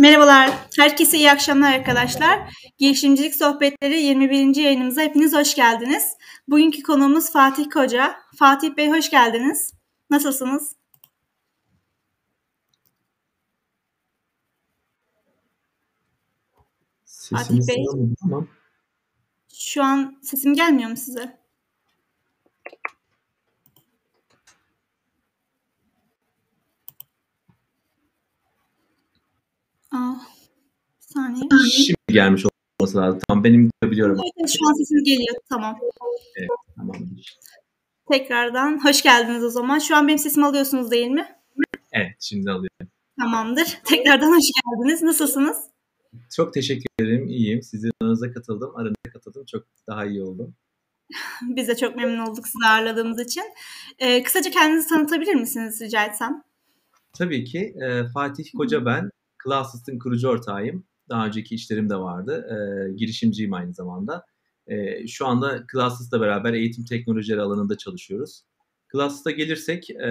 Merhabalar, herkese iyi akşamlar arkadaşlar. Girişimcilik Sohbetleri 21. yayınımıza hepiniz hoş geldiniz. Bugünkü konuğumuz Fatih Koca. Fatih Bey hoş geldiniz. Nasılsınız? Fatih Bey, ama. şu an sesim gelmiyor mu size? Aa, bir saniye. Şimdi gelmiş olması lazım. Tamam benim biliyorum. Evet, şu an sesiniz geliyor. Tamam. Evet, tamamdır. Tekrardan hoş geldiniz o zaman. Şu an benim sesimi alıyorsunuz değil mi? Evet, şimdi alıyorum. Tamamdır. Tekrardan hoş geldiniz. Nasılsınız? Çok teşekkür ederim. İyiyim. Sizin aranıza katıldım. Aranıza katıldım. Çok daha iyi oldum. Biz de çok memnun olduk sizi ağırladığımız için. Ee, kısaca kendinizi tanıtabilir misiniz rica etsem? Tabii ki. E, Fatih Koca ben. Classist'in kurucu ortağıyım. Daha önceki işlerim de vardı. E, girişimciyim aynı zamanda. E, şu anda Classist'la beraber eğitim teknolojileri alanında çalışıyoruz. Classist'a gelirsek e,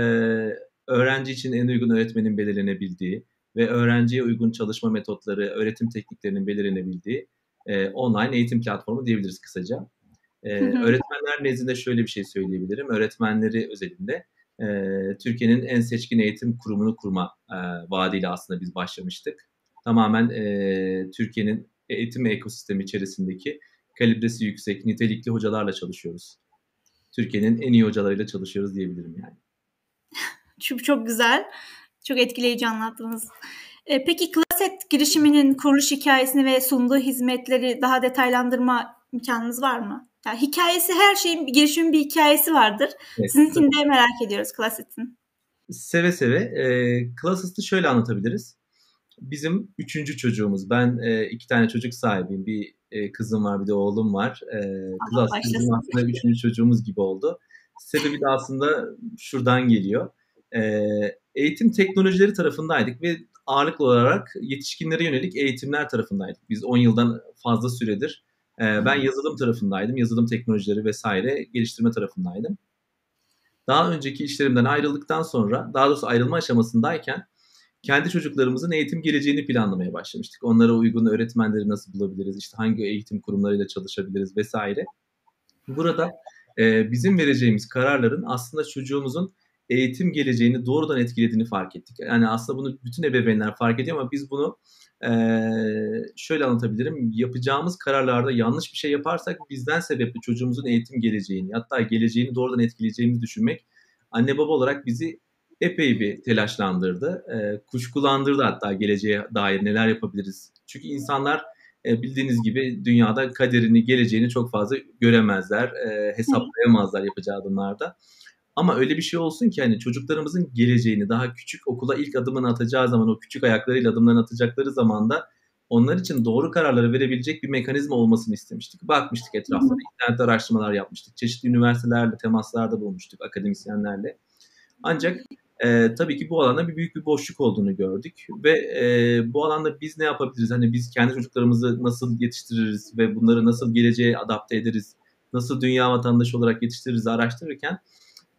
öğrenci için en uygun öğretmenin belirlenebildiği ve öğrenciye uygun çalışma metotları, öğretim tekniklerinin belirlenebildiği e, online eğitim platformu diyebiliriz kısaca. E, öğretmenler nezdinde şöyle bir şey söyleyebilirim. Öğretmenleri özelinde e, Türkiye'nin en seçkin eğitim kurumunu kurma e, vaadiyle aslında biz başlamıştık. Tamamen e, Türkiye'nin eğitim ekosistemi içerisindeki kalibresi yüksek, nitelikli hocalarla çalışıyoruz. Türkiye'nin en iyi hocalarıyla çalışıyoruz diyebilirim yani. Çok, çok güzel. Çok etkileyici anlattınız. E, peki Klaset girişiminin kuruluş hikayesini ve sunduğu hizmetleri daha detaylandırma imkanınız var mı? Yani hikayesi her şeyin, girişimin bir hikayesi vardır. Evet, Sizinkini de merak ediyoruz Klaset'in. Seve seve. E, Klasset'i şöyle anlatabiliriz. Bizim üçüncü çocuğumuz. Ben e, iki tane çocuk sahibiyim. Bir e, kızım var bir de oğlum var. E, Klasset bizim aslında üçüncü çocuğumuz gibi oldu. Sebebi de aslında şuradan geliyor. E, eğitim teknolojileri tarafındaydık ve ağırlıklı olarak yetişkinlere yönelik eğitimler tarafındaydık. Biz 10 yıldan fazla süredir ee, ben yazılım tarafındaydım. Yazılım teknolojileri vesaire geliştirme tarafındaydım. Daha önceki işlerimden ayrıldıktan sonra, daha doğrusu ayrılma aşamasındayken kendi çocuklarımızın eğitim geleceğini planlamaya başlamıştık. Onlara uygun öğretmenleri nasıl bulabiliriz, işte hangi eğitim kurumlarıyla çalışabiliriz vesaire. Burada e, bizim vereceğimiz kararların aslında çocuğumuzun eğitim geleceğini doğrudan etkilediğini fark ettik. Yani aslında bunu bütün ebeveynler fark ediyor ama biz bunu e, şöyle anlatabilirim. Yapacağımız kararlarda yanlış bir şey yaparsak bizden sebepli çocuğumuzun eğitim geleceğini hatta geleceğini doğrudan etkileyeceğimizi düşünmek anne baba olarak bizi epey bir telaşlandırdı. E, kuşkulandırdı hatta geleceğe dair neler yapabiliriz. Çünkü insanlar e, bildiğiniz gibi dünyada kaderini, geleceğini çok fazla göremezler, e, hesaplayamazlar yapacağı adımlarda. Ama öyle bir şey olsun ki hani çocuklarımızın geleceğini daha küçük okula ilk adımını atacağı zaman o küçük ayaklarıyla adımlarını atacakları zaman da onlar için doğru kararları verebilecek bir mekanizma olmasını istemiştik. Bakmıştık etrafta, internet araştırmalar yapmıştık. Çeşitli üniversitelerle temaslarda bulmuştuk, akademisyenlerle. Ancak e, tabii ki bu alanda bir büyük bir boşluk olduğunu gördük ve e, bu alanda biz ne yapabiliriz? Hani biz kendi çocuklarımızı nasıl yetiştiririz ve bunları nasıl geleceğe adapte ederiz? Nasıl dünya vatandaşı olarak yetiştiririz araştırırken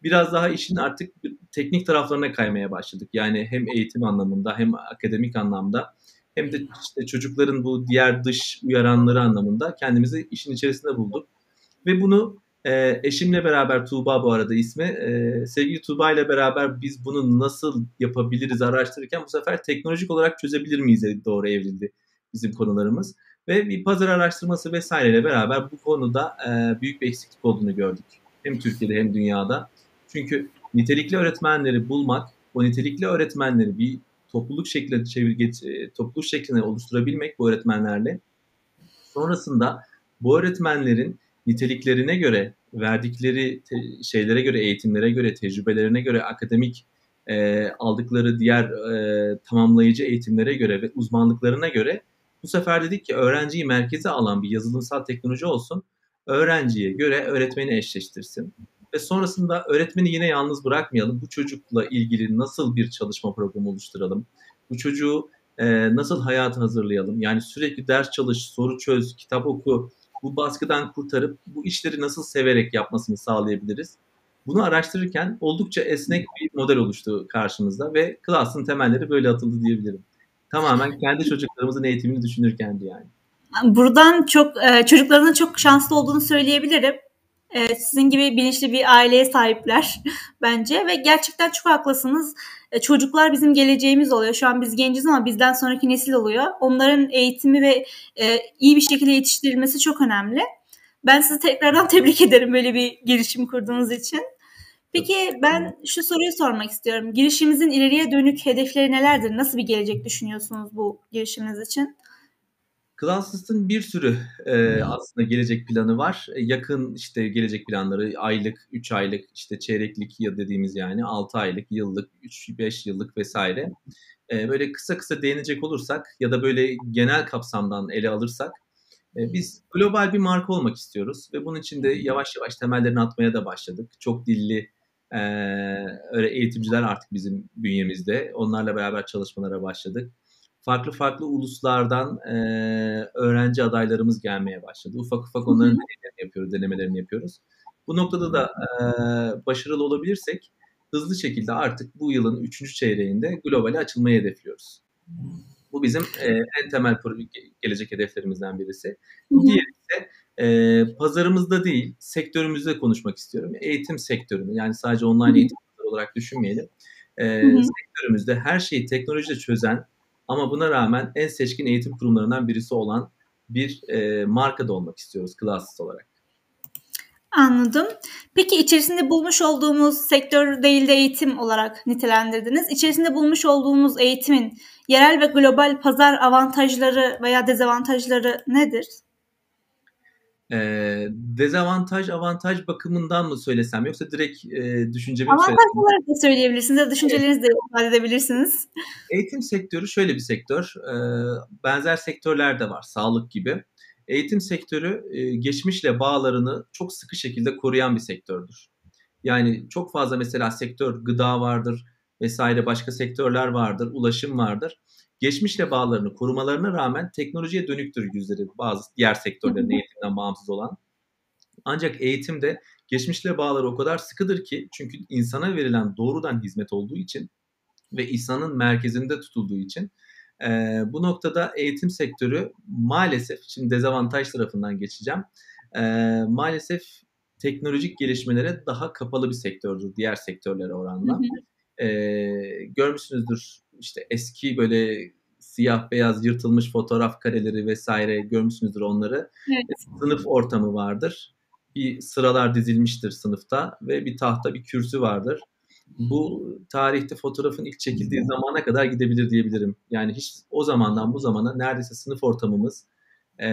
biraz daha işin artık teknik taraflarına kaymaya başladık. Yani hem eğitim anlamında hem akademik anlamda hem de işte çocukların bu diğer dış uyaranları anlamında kendimizi işin içerisinde bulduk. Ve bunu e, eşimle beraber Tuğba bu arada ismi. E, sevgili Tuğba ile beraber biz bunu nasıl yapabiliriz araştırırken bu sefer teknolojik olarak çözebilir miyiz doğru evrildi bizim konularımız. Ve bir pazar araştırması vesaireyle beraber bu konuda e, büyük bir eksiklik olduğunu gördük. Hem Türkiye'de hem dünyada. Çünkü nitelikli öğretmenleri bulmak, o nitelikli öğretmenleri bir topluluk şeklinde çevir, e, topluluk şeklinde oluşturabilmek bu öğretmenlerle. Sonrasında bu öğretmenlerin niteliklerine göre, verdikleri te- şeylere göre, eğitimlere göre, tecrübelerine göre, akademik e, aldıkları diğer e, tamamlayıcı eğitimlere göre ve uzmanlıklarına göre bu sefer dedik ki öğrenciyi merkeze alan bir yazılımsal teknoloji olsun. Öğrenciye göre öğretmeni eşleştirsin ve sonrasında öğretmeni yine yalnız bırakmayalım. Bu çocukla ilgili nasıl bir çalışma programı oluşturalım? Bu çocuğu e, nasıl hayata hazırlayalım? Yani sürekli ders çalış, soru çöz, kitap oku, bu baskıdan kurtarıp bu işleri nasıl severek yapmasını sağlayabiliriz? Bunu araştırırken oldukça esnek bir model oluştu karşımızda ve Class'ın temelleri böyle atıldı diyebilirim. Tamamen kendi çocuklarımızın eğitimini düşünürken yani. Buradan çok e, çocuklarının çok şanslı olduğunu söyleyebilirim. E, sizin gibi bilinçli bir aileye sahipler bence ve gerçekten çok haklısınız. E, çocuklar bizim geleceğimiz oluyor. Şu an biz genciz ama bizden sonraki nesil oluyor. Onların eğitimi ve iyi bir şekilde yetiştirilmesi çok önemli. Ben sizi tekrardan tebrik ederim böyle bir girişim kurduğunuz için. Peki ben şu soruyu sormak istiyorum. Girişimimizin ileriye dönük hedefleri nelerdir? Nasıl bir gelecek düşünüyorsunuz bu girişiminiz için? Classist'ın bir sürü e, aslında gelecek planı var. E, yakın işte gelecek planları aylık, 3 aylık, işte çeyreklik ya dediğimiz yani 6 aylık, yıllık, 3-5 yıllık vesaire. E, böyle kısa kısa değinecek olursak ya da böyle genel kapsamdan ele alırsak e, biz global bir marka olmak istiyoruz ve bunun için de yavaş yavaş temellerini atmaya da başladık. Çok dilli e, öyle eğitimciler artık bizim bünyemizde. Onlarla beraber çalışmalara başladık farklı farklı uluslardan e, öğrenci adaylarımız gelmeye başladı. Ufak ufak onların deneylerini yapıyoruz, denemelerini yapıyoruz. Bu noktada da e, başarılı olabilirsek hızlı şekilde artık bu yılın üçüncü çeyreğinde globale açılmayı hedefliyoruz. Bu bizim e, en temel gelecek hedeflerimizden birisi. Diğeri ise e, pazarımızda değil, sektörümüzde konuşmak istiyorum. Eğitim sektörünü yani sadece online eğitim olarak düşünmeyelim. E, sektörümüzde her şeyi teknolojide çözen ama buna rağmen en seçkin eğitim kurumlarından birisi olan bir e, markada olmak istiyoruz Classes olarak. Anladım. Peki içerisinde bulmuş olduğumuz sektör değil de eğitim olarak nitelendirdiniz. İçerisinde bulmuş olduğumuz eğitimin yerel ve global pazar avantajları veya dezavantajları nedir? E, dezavantaj avantaj bakımından mı söylesem yoksa direkt e, düşüncemi mi Avantaj olarak da söyleyebilirsiniz ya düşüncelerinizi de ifade edebilirsiniz. Eğitim sektörü şöyle bir sektör. E, benzer sektörler de var sağlık gibi. Eğitim sektörü e, geçmişle bağlarını çok sıkı şekilde koruyan bir sektördür. Yani çok fazla mesela sektör gıda vardır vesaire başka sektörler vardır, ulaşım vardır geçmişle bağlarını korumalarına rağmen teknolojiye dönüktür yüzleri bazı diğer sektörlerin eğitimden bağımsız olan. Ancak eğitimde geçmişle bağları o kadar sıkıdır ki çünkü insana verilen doğrudan hizmet olduğu için ve insanın merkezinde tutulduğu için e, bu noktada eğitim sektörü maalesef şimdi dezavantaj tarafından geçeceğim. E, maalesef teknolojik gelişmelere daha kapalı bir sektördür diğer sektörlere oranla. E, görmüşsünüzdür işte eski böyle siyah beyaz yırtılmış fotoğraf kareleri vesaire görmüşsünüzdür onları. Evet. Sınıf ortamı vardır. Bir sıralar dizilmiştir sınıfta ve bir tahta bir kürsü vardır. Bu tarihte fotoğrafın ilk çekildiği zamana kadar gidebilir diyebilirim. Yani hiç o zamandan bu zamana neredeyse sınıf ortamımız e,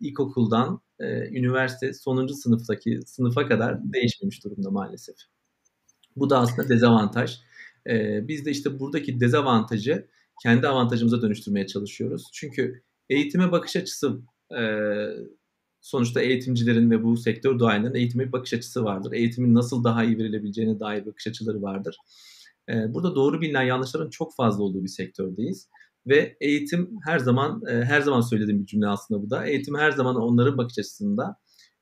ilkokuldan e, üniversite sonuncu sınıftaki sınıfa kadar değişmemiş durumda maalesef. Bu da aslında dezavantaj. E, biz de işte buradaki dezavantajı kendi avantajımıza dönüştürmeye çalışıyoruz. Çünkü eğitime bakış açısı e, sonuçta eğitimcilerin ve bu sektör duayenlerin eğitime bir bakış açısı vardır. Eğitimin nasıl daha iyi verilebileceğine dair bakış açıları vardır. E, burada doğru bilinen yanlışların çok fazla olduğu bir sektördeyiz. Ve eğitim her zaman her zaman söylediğim bir cümle aslında bu da. Eğitim her zaman onların bakış açısında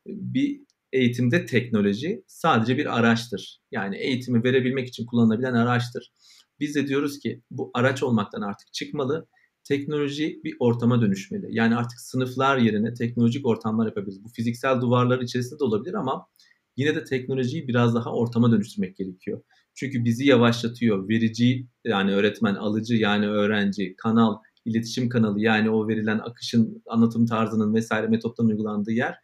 bir eğitimde teknoloji sadece bir araçtır. Yani eğitimi verebilmek için kullanılabilen araçtır. Biz de diyoruz ki bu araç olmaktan artık çıkmalı. Teknoloji bir ortama dönüşmeli. Yani artık sınıflar yerine teknolojik ortamlar yapabiliriz. Bu fiziksel duvarlar içerisinde de olabilir ama yine de teknolojiyi biraz daha ortama dönüştürmek gerekiyor. Çünkü bizi yavaşlatıyor. Verici yani öğretmen, alıcı yani öğrenci, kanal, iletişim kanalı yani o verilen akışın, anlatım tarzının vesaire metotların uygulandığı yer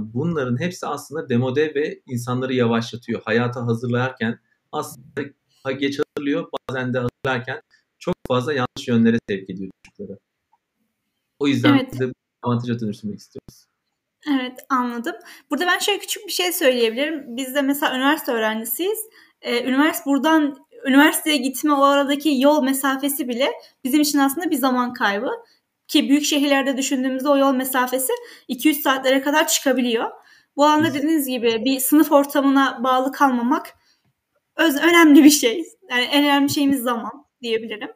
bunların hepsi aslında demode ve insanları yavaşlatıyor. Hayata hazırlarken aslında geç hazırlıyor bazen de hazırlarken çok fazla yanlış yönlere sevk ediyor çocukları. O yüzden evet. de avantaja dönüştürmek istiyoruz. Evet anladım. Burada ben şöyle küçük bir şey söyleyebilirim. Biz de mesela üniversite öğrencisiyiz. Ee, üniversite buradan üniversiteye gitme o aradaki yol mesafesi bile bizim için aslında bir zaman kaybı. Ki büyük şehirlerde düşündüğümüzde o yol mesafesi 200 saatlere kadar çıkabiliyor. Bu alanda dediğiniz gibi bir sınıf ortamına bağlı kalmamak öz önemli bir şey. Yani en önemli şeyimiz zaman diyebilirim.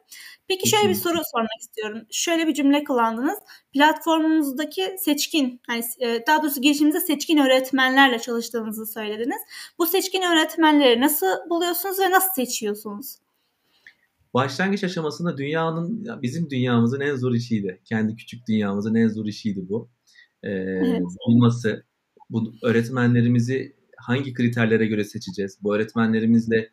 Peki şöyle bir soru sormak istiyorum. Şöyle bir cümle kullandınız. Platformumuzdaki seçkin, yani e, daha doğrusu girişimimizde seçkin öğretmenlerle çalıştığınızı söylediniz. Bu seçkin öğretmenleri nasıl buluyorsunuz ve nasıl seçiyorsunuz? Başlangıç aşamasında dünyanın bizim dünyamızın en zor işiydi. Kendi küçük dünyamızın en zor işiydi bu. Ee, evet. Bulması, bu öğretmenlerimizi hangi kriterlere göre seçeceğiz? Bu öğretmenlerimizle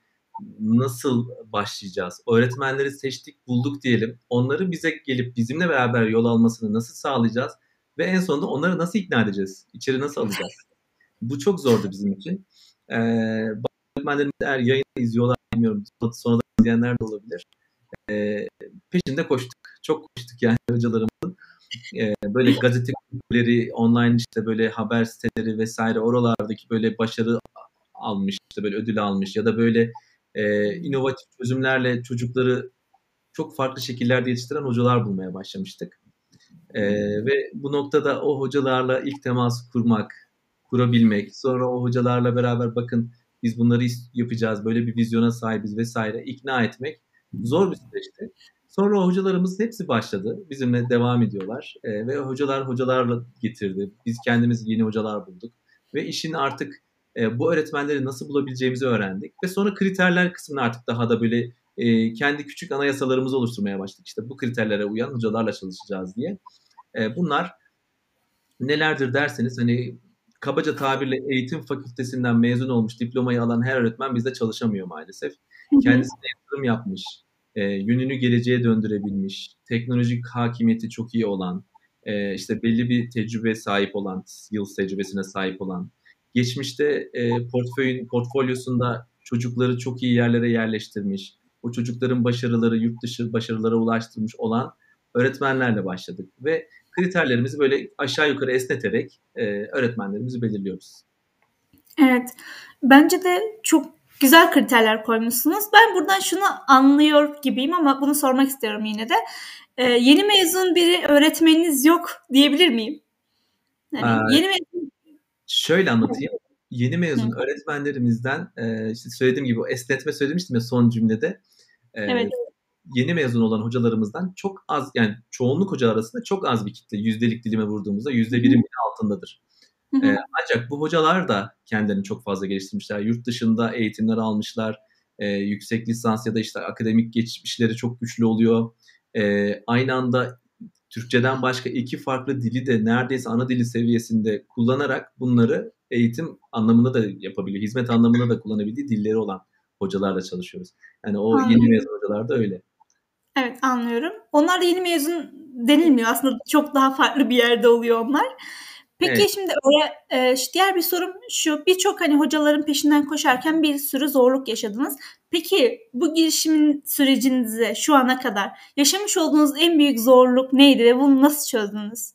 nasıl başlayacağız? Öğretmenleri seçtik, bulduk diyelim. Onları bize gelip bizimle beraber yol almasını nasıl sağlayacağız? Ve en sonunda onları nasıl ikna edeceğiz? İçeri nasıl alacağız? Bu çok zordu bizim için. Ee, öğretmenlerimiz eğer yayını izliyorlar bilmiyorum. Sonradan izleyenler de olabilir. Ee, peşinde koştuk. Çok koştuk yani hocalarımızın. Ee, böyle gazete online işte böyle haber siteleri vesaire oralardaki böyle başarı almış, işte böyle ödül almış ya da böyle e, inovatif çözümlerle çocukları çok farklı şekillerde yetiştiren hocalar bulmaya başlamıştık. E, ve bu noktada o hocalarla ilk temas kurmak, kurabilmek, sonra o hocalarla beraber bakın biz bunları yapacağız, böyle bir vizyona sahibiz vesaire ikna etmek zor bir süreçti. Sonra hocalarımız hepsi başladı. Bizimle devam ediyorlar. E, ve hocalar hocalarla getirdi. Biz kendimiz yeni hocalar bulduk. Ve işin artık e, bu öğretmenleri nasıl bulabileceğimizi öğrendik. Ve sonra kriterler kısmını artık daha da böyle e, kendi küçük anayasalarımızı oluşturmaya başladık. İşte bu kriterlere uyan hocalarla çalışacağız diye. E, bunlar nelerdir derseniz hani kabaca tabirle eğitim fakültesinden mezun olmuş diplomayı alan her öğretmen bizde çalışamıyor maalesef. Kendisine yatırım yapmış, e, yönünü geleceğe döndürebilmiş, teknolojik hakimiyeti çok iyi olan, e, işte belli bir tecrübe sahip olan, yıl tecrübesine sahip olan, geçmişte e, portföyün portfolyosunda çocukları çok iyi yerlere yerleştirmiş, o çocukların başarıları yurt dışı başarılara ulaştırmış olan öğretmenlerle başladık ve kriterlerimizi böyle aşağı yukarı esneterek e, öğretmenlerimizi belirliyoruz. Evet. Bence de çok güzel kriterler koymuşsunuz. Ben buradan şunu anlıyor gibiyim ama bunu sormak istiyorum yine de. Ee, yeni mezun biri öğretmeniniz yok diyebilir miyim? Yani Aa, yeni mezun Şöyle anlatayım. Yeni mezun Hı. öğretmenlerimizden e, işte söylediğim gibi o esnetme söylemiştim ya son cümlede. E, evet. Yeni mezun olan hocalarımızdan çok az yani çoğunluk hocalar arasında çok az bir kitle yüzdelik dilime vurduğumuzda yüzde birin altındadır. E, ancak bu hocalar da kendilerini çok fazla geliştirmişler. Yurt dışında eğitimler almışlar. E, yüksek lisans ya da işte akademik geçmişleri çok güçlü oluyor. E, aynı anda Türkçeden başka iki farklı dili de neredeyse ana dili seviyesinde kullanarak bunları eğitim anlamında da yapabiliyor. Hizmet anlamında da kullanabildiği dilleri olan hocalarla çalışıyoruz. Yani o Anladım. yeni mezun hocalar da öyle. Evet anlıyorum. Onlar da yeni mezun denilmiyor. Aslında çok daha farklı bir yerde oluyor onlar. Peki evet. şimdi oraya, e, diğer bir sorum şu. Birçok hani hocaların peşinden koşarken bir sürü zorluk yaşadınız. Peki bu girişimin sürecinizde şu ana kadar yaşamış olduğunuz en büyük zorluk neydi ve bunu nasıl çözdünüz?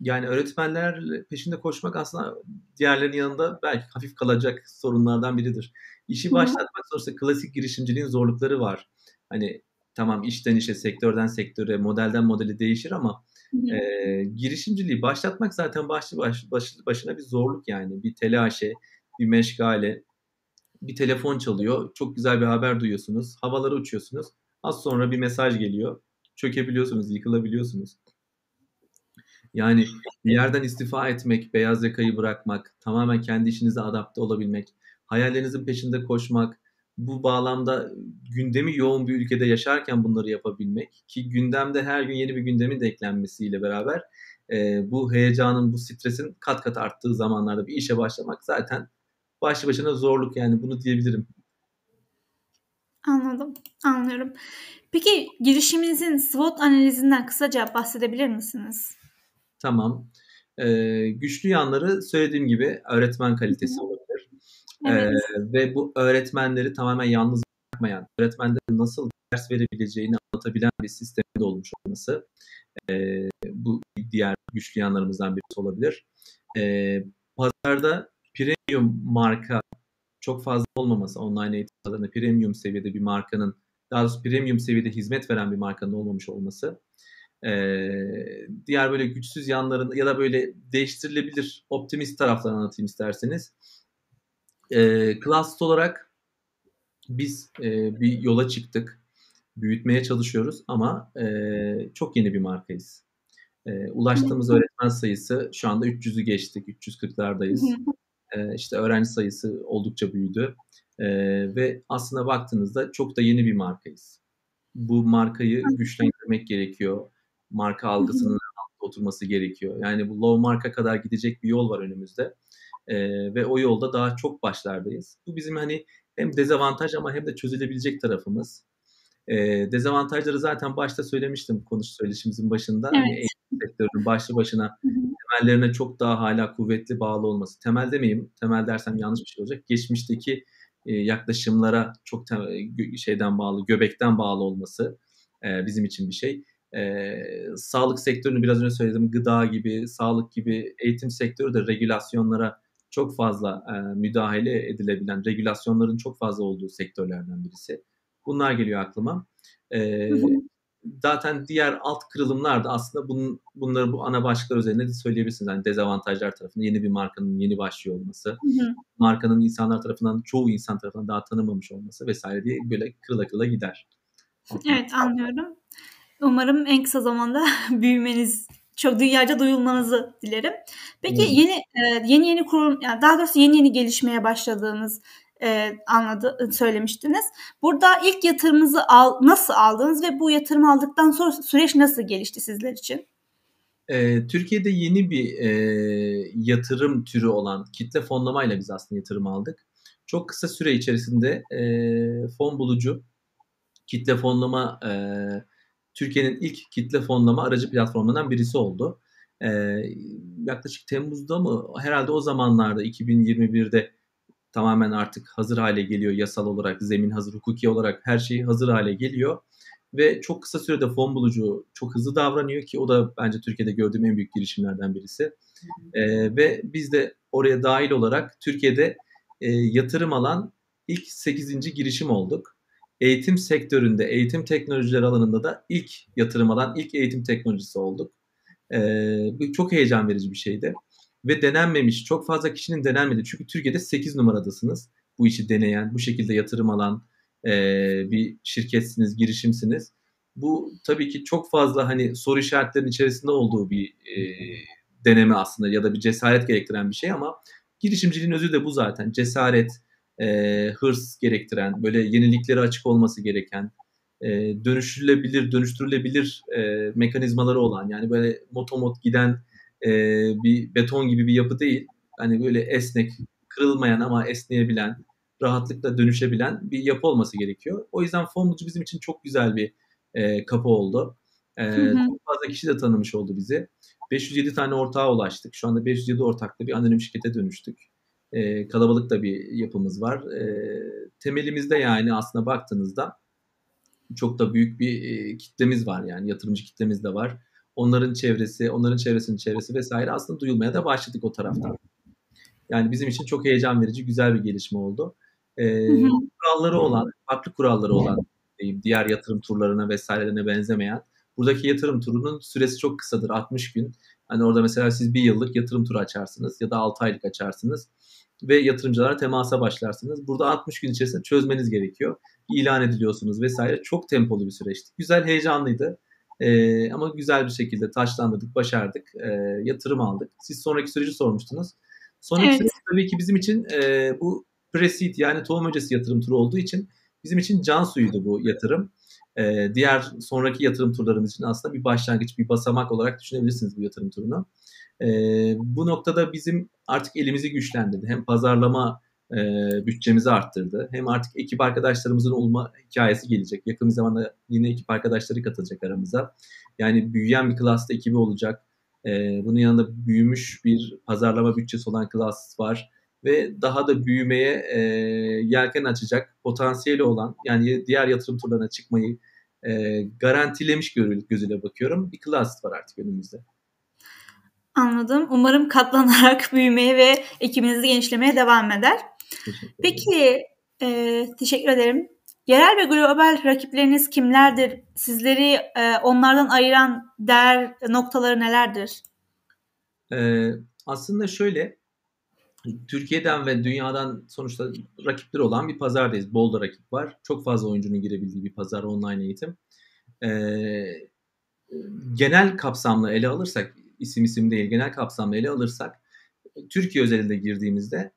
Yani öğretmenler peşinde koşmak aslında diğerlerinin yanında belki hafif kalacak sorunlardan biridir. İşi başlatmak sonuçta klasik girişimciliğin zorlukları var. Hani tamam işten işe, sektörden sektöre, modelden modele değişir ama e, girişimciliği başlatmak zaten başlı baş, baş, başına bir zorluk yani. Bir telaşe, bir meşgale, bir telefon çalıyor. Çok güzel bir haber duyuyorsunuz. Havalara uçuyorsunuz. Az sonra bir mesaj geliyor. Çökebiliyorsunuz, yıkılabiliyorsunuz. Yani bir yerden istifa etmek, beyaz yakayı bırakmak, tamamen kendi işinize adapte olabilmek, hayallerinizin peşinde koşmak, bu bağlamda gündemi yoğun bir ülkede yaşarken bunları yapabilmek ki gündemde her gün yeni bir gündemin de eklenmesiyle beraber e, bu heyecanın, bu stresin kat kat arttığı zamanlarda bir işe başlamak zaten başlı başına zorluk yani bunu diyebilirim. Anladım, anlıyorum. Peki girişiminizin SWOT analizinden kısaca bahsedebilir misiniz? Tamam. Ee, güçlü yanları söylediğim gibi öğretmen kalitesi olabilir. Evet. Ee, ve bu öğretmenleri tamamen yalnız bırakmayan, öğretmenlerin nasıl ders verebileceğini anlatabilen bir sistemde olmuş olması. Ee, bu diğer güçlü yanlarımızdan birisi olabilir. Ee, pazarda premium marka çok fazla olmaması online eğitim pazarında premium seviyede bir markanın daha doğrusu premium seviyede hizmet veren bir markanın olmamış olması ee, diğer böyle güçsüz yanlarını ya da böyle değiştirilebilir optimist taraflarını anlatayım isterseniz. Ee, Classed olarak biz e, bir yola çıktık. Büyütmeye çalışıyoruz ama e, çok yeni bir markayız. E, ulaştığımız öğretmen sayısı şu anda 300'ü geçtik. 340'lardayız. E, işte öğrenci sayısı oldukça büyüdü. E, ve aslında baktığınızda çok da yeni bir markayız. bu markayı güçlendirmek gerekiyor. Marka algısının oturması gerekiyor. Yani bu low marka kadar gidecek bir yol var önümüzde. E, ve o yolda daha çok başlardayız. Bu bizim hani hem dezavantaj ama hem de çözülebilecek tarafımız. E, dezavantajları zaten başta söylemiştim konuş söyleşimizin başında. Hani evet. Hani eğitim sektörünün başlı başına temellerine çok daha hala kuvvetli bağlı olması. Temel demeyeyim, temel dersem yanlış bir şey olacak. Geçmişteki e, yaklaşımlara çok tem- şeyden bağlı, göbekten bağlı olması e, bizim için bir şey. E, sağlık sektörünü biraz önce söyledim, gıda gibi, sağlık gibi, eğitim sektörü de regülasyonlara çok fazla e, müdahale edilebilen, regülasyonların çok fazla olduğu sektörlerden birisi. Bunlar geliyor aklıma. E, zaten diğer alt kırılımlar da aslında bunun, bunları bu ana başlıklar üzerinde de söyleyebilirsiniz. Yani dezavantajlar tarafında yeni bir markanın yeni başlıyor olması, hı hı. markanın insanlar tarafından, çoğu insan tarafından daha tanımamış olması vesaire diye böyle kırıla kırıla gider. Evet anlıyorum. Umarım en kısa zamanda büyümeniz çok dünyaca duyulmanızı dilerim. Peki hmm. yeni yeni yeni kurum yani daha doğrusu yeni yeni gelişmeye başladığınız e, anladı söylemiştiniz. Burada ilk yatırımınızı al, nasıl aldınız ve bu yatırım aldıktan sonra süreç nasıl gelişti sizler için? E, Türkiye'de yeni bir e, yatırım türü olan kitle fonlamayla biz aslında yatırım aldık. Çok kısa süre içerisinde e, fon bulucu kitle fonlama e, Türkiye'nin ilk kitle fonlama aracı platformundan birisi oldu. E, yaklaşık Temmuz'da mı herhalde o zamanlarda 2021'de tamamen artık hazır hale geliyor yasal olarak, zemin hazır, hukuki olarak her şey hazır hale geliyor. Ve çok kısa sürede fon bulucu çok hızlı davranıyor ki o da bence Türkiye'de gördüğüm en büyük girişimlerden birisi. Ee, ve biz de oraya dahil olarak Türkiye'de e, yatırım alan ilk 8. girişim olduk. Eğitim sektöründe, eğitim teknolojileri alanında da ilk yatırım alan ilk eğitim teknolojisi olduk. Ee, bu çok heyecan verici bir şeydi ve denenmemiş çok fazla kişinin denenmedi. Çünkü Türkiye'de 8 numaradasınız bu işi deneyen, bu şekilde yatırım alan e, bir şirketsiniz, girişimsiniz. Bu tabii ki çok fazla hani soru işaretlerinin içerisinde olduğu bir e, deneme aslında ya da bir cesaret gerektiren bir şey ama girişimciliğin özü de bu zaten. Cesaret, e, hırs gerektiren, böyle yeniliklere açık olması gereken, e, dönüştürülebilir, dönüştürülebilir e, mekanizmaları olan yani böyle motomot giden e, bir beton gibi bir yapı değil. Hani böyle esnek, kırılmayan ama esneyebilen, rahatlıkla dönüşebilen bir yapı olması gerekiyor. O yüzden Fonlucu bizim için çok güzel bir e, kapı oldu. E, Çok fazla kişi de tanımış oldu bizi. 507 tane ortağa ulaştık. Şu anda 507 ortaklı bir anonim şirkete dönüştük. E, kalabalık da bir yapımız var. E, temelimizde yani aslında baktığınızda çok da büyük bir e, kitlemiz var yani yatırımcı kitlemiz de var onların çevresi, onların çevresinin çevresi vesaire aslında duyulmaya da başladık o taraftan. Yani bizim için çok heyecan verici, güzel bir gelişme oldu. Ee, kuralları olan, farklı kuralları olan diyeyim, diğer yatırım turlarına vesairelerine benzemeyen. Buradaki yatırım turunun süresi çok kısadır, 60 gün. Hani orada mesela siz bir yıllık yatırım turu açarsınız ya da 6 aylık açarsınız ve yatırımcılara temasa başlarsınız. Burada 60 gün içerisinde çözmeniz gerekiyor. İlan ediliyorsunuz vesaire. Çok tempolu bir süreçti. Güzel, heyecanlıydı. E, ama güzel bir şekilde taşlandırdık, başardık, e, yatırım aldık. Siz sonraki süreci sormuştunuz. Sonraki evet. süreç tabii ki bizim için e, bu pre-seed yani tohum öncesi yatırım turu olduğu için bizim için can suyuydu bu yatırım. E, diğer sonraki yatırım turlarımız için aslında bir başlangıç, bir basamak olarak düşünebilirsiniz bu yatırım turunu. E, bu noktada bizim artık elimizi güçlendirdi. Hem pazarlama e, bütçemizi arttırdı. Hem artık ekip arkadaşlarımızın olma hikayesi gelecek. Yakın bir zamanda yine ekip arkadaşları katılacak aramıza. Yani büyüyen bir klasta ekibi olacak. E, bunun yanında büyümüş bir pazarlama bütçesi olan klas var. Ve daha da büyümeye e, yelken açacak potansiyeli olan yani diğer yatırım turlarına çıkmayı e, garantilemiş gözüyle bakıyorum. Bir klas var artık önümüzde. Anladım. Umarım katlanarak büyümeye ve ekibinizi genişlemeye devam eder. Peki, e, teşekkür ederim. Yerel ve global rakipleriniz kimlerdir? Sizleri e, onlardan ayıran değer noktaları nelerdir? Ee, aslında şöyle, Türkiye'den ve dünyadan sonuçta rakipleri olan bir pazardayız. Bol da rakip var. Çok fazla oyuncunun girebildiği bir pazar online eğitim. Ee, genel kapsamlı ele alırsak, isim isim değil genel kapsamlı ele alırsak, Türkiye özelinde girdiğimizde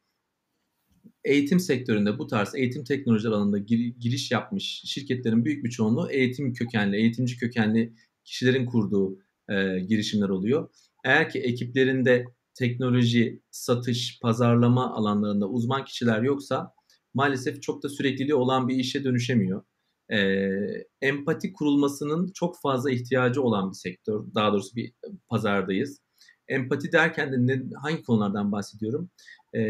eğitim sektöründe bu tarz eğitim teknoloji alanında gir, giriş yapmış şirketlerin büyük bir çoğunluğu eğitim kökenli, eğitimci kökenli kişilerin kurduğu e, girişimler oluyor. Eğer ki ekiplerinde teknoloji, satış, pazarlama alanlarında uzman kişiler yoksa maalesef çok da sürekliliği olan bir işe dönüşemiyor. E, empati kurulmasının çok fazla ihtiyacı olan bir sektör. Daha doğrusu bir pazardayız. Empati derken de ne, hangi konulardan bahsediyorum? E,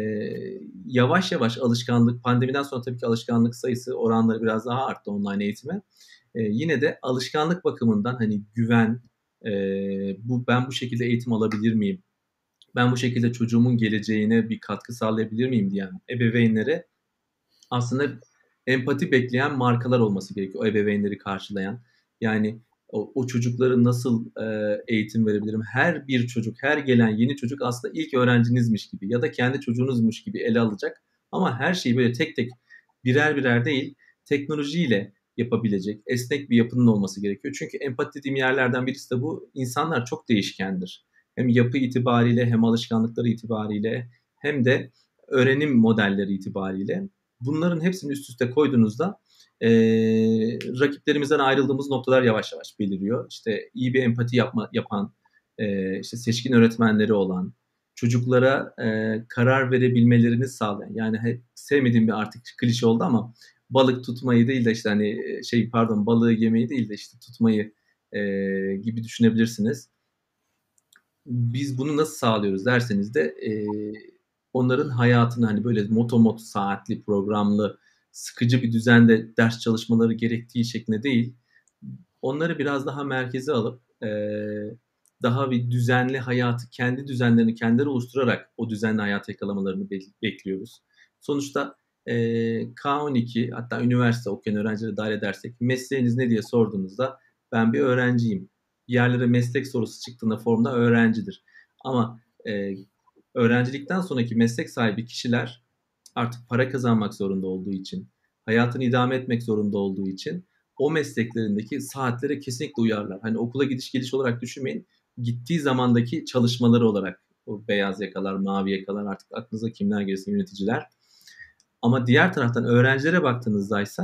yavaş yavaş alışkanlık, pandemiden sonra tabii ki alışkanlık sayısı oranları biraz daha arttı online eğitime. E, yine de alışkanlık bakımından hani güven, e, bu ben bu şekilde eğitim alabilir miyim? Ben bu şekilde çocuğumun geleceğine bir katkı sağlayabilir miyim diyen ebeveynlere aslında empati bekleyen markalar olması gerekiyor. O ebeveynleri karşılayan. Yani o, o çocukları nasıl e, eğitim verebilirim? Her bir çocuk, her gelen yeni çocuk aslında ilk öğrencinizmiş gibi ya da kendi çocuğunuzmuş gibi ele alacak. Ama her şeyi böyle tek tek birer birer değil, teknolojiyle yapabilecek, esnek bir yapının olması gerekiyor. Çünkü empati dediğim yerlerden birisi de bu. İnsanlar çok değişkendir. Hem yapı itibariyle hem alışkanlıkları itibariyle hem de öğrenim modelleri itibariyle. Bunların hepsini üst üste koyduğunuzda e, rakiplerimizden ayrıldığımız noktalar yavaş yavaş beliriyor. İşte iyi bir empati yapma, yapan, e, işte seçkin öğretmenleri olan, çocuklara e, karar verebilmelerini sağlayan, yani sevmediğim bir artık klişe oldu ama balık tutmayı değil de işte hani şey pardon balığı yemeyi değil de işte tutmayı e, gibi düşünebilirsiniz. Biz bunu nasıl sağlıyoruz derseniz de e, onların hayatını hani böyle motomot saatli programlı sıkıcı bir düzende ders çalışmaları gerektiği şeklinde değil. Onları biraz daha merkeze alıp e, daha bir düzenli hayatı, kendi düzenlerini kendileri oluşturarak o düzenli hayat yakalamalarını be- bekliyoruz. Sonuçta e, K12 hatta üniversite okuyan öğrencileri dahil edersek mesleğiniz ne diye sorduğunuzda ben bir öğrenciyim. Yerlere meslek sorusu çıktığında formda öğrencidir. Ama e, öğrencilikten sonraki meslek sahibi kişiler artık para kazanmak zorunda olduğu için, hayatını idame etmek zorunda olduğu için o mesleklerindeki saatlere kesinlikle uyarlar. Hani okula gidiş geliş olarak düşünmeyin. Gittiği zamandaki çalışmaları olarak o beyaz yakalar, mavi yakalar artık aklınıza kimler gelirse yöneticiler. Ama diğer taraftan öğrencilere baktığınızda ise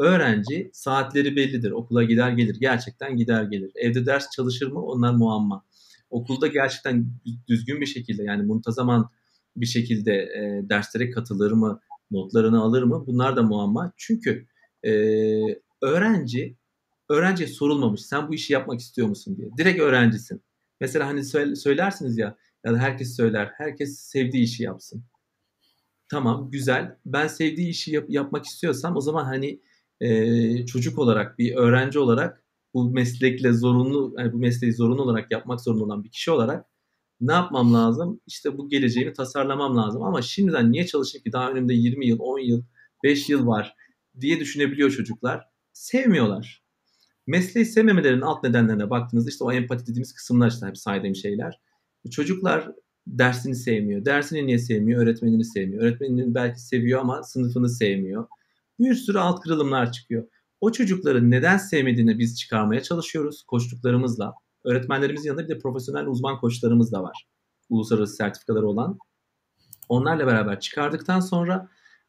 öğrenci saatleri bellidir. Okula gider gelir. Gerçekten gider gelir. Evde ders çalışır mı? Onlar muamma. Okulda gerçekten düzgün bir şekilde yani muntazaman bir şekilde e, derslere katılır mı, notlarını alır mı? Bunlar da muamma. Çünkü e, öğrenci öğrenciye sorulmamış sen bu işi yapmak istiyor musun diye. Direkt öğrencisin. Mesela hani söylersiniz ya ya da herkes söyler. Herkes sevdiği işi yapsın. Tamam güzel. Ben sevdiği işi yap, yapmak istiyorsam o zaman hani e, çocuk olarak bir öğrenci olarak bu meslekle zorunlu yani bu mesleği zorunlu olarak yapmak zorunda olan bir kişi olarak ne yapmam lazım? İşte bu geleceğimi tasarlamam lazım. Ama şimdiden niye çalışayım ki daha önümde 20 yıl, 10 yıl, 5 yıl var diye düşünebiliyor çocuklar. Sevmiyorlar. Mesleği sevmemelerinin alt nedenlerine baktığınızda işte o empati dediğimiz kısımlar işte hep saydığım şeyler. Çocuklar dersini sevmiyor. Dersini niye sevmiyor? Öğretmenini sevmiyor. Öğretmenini belki seviyor ama sınıfını sevmiyor. Bir sürü alt kırılımlar çıkıyor. O çocukların neden sevmediğini biz çıkarmaya çalışıyoruz koştuklarımızla. Öğretmenlerimizin yanında bir de profesyonel uzman koçlarımız da var. Uluslararası sertifikaları olan. Onlarla beraber çıkardıktan sonra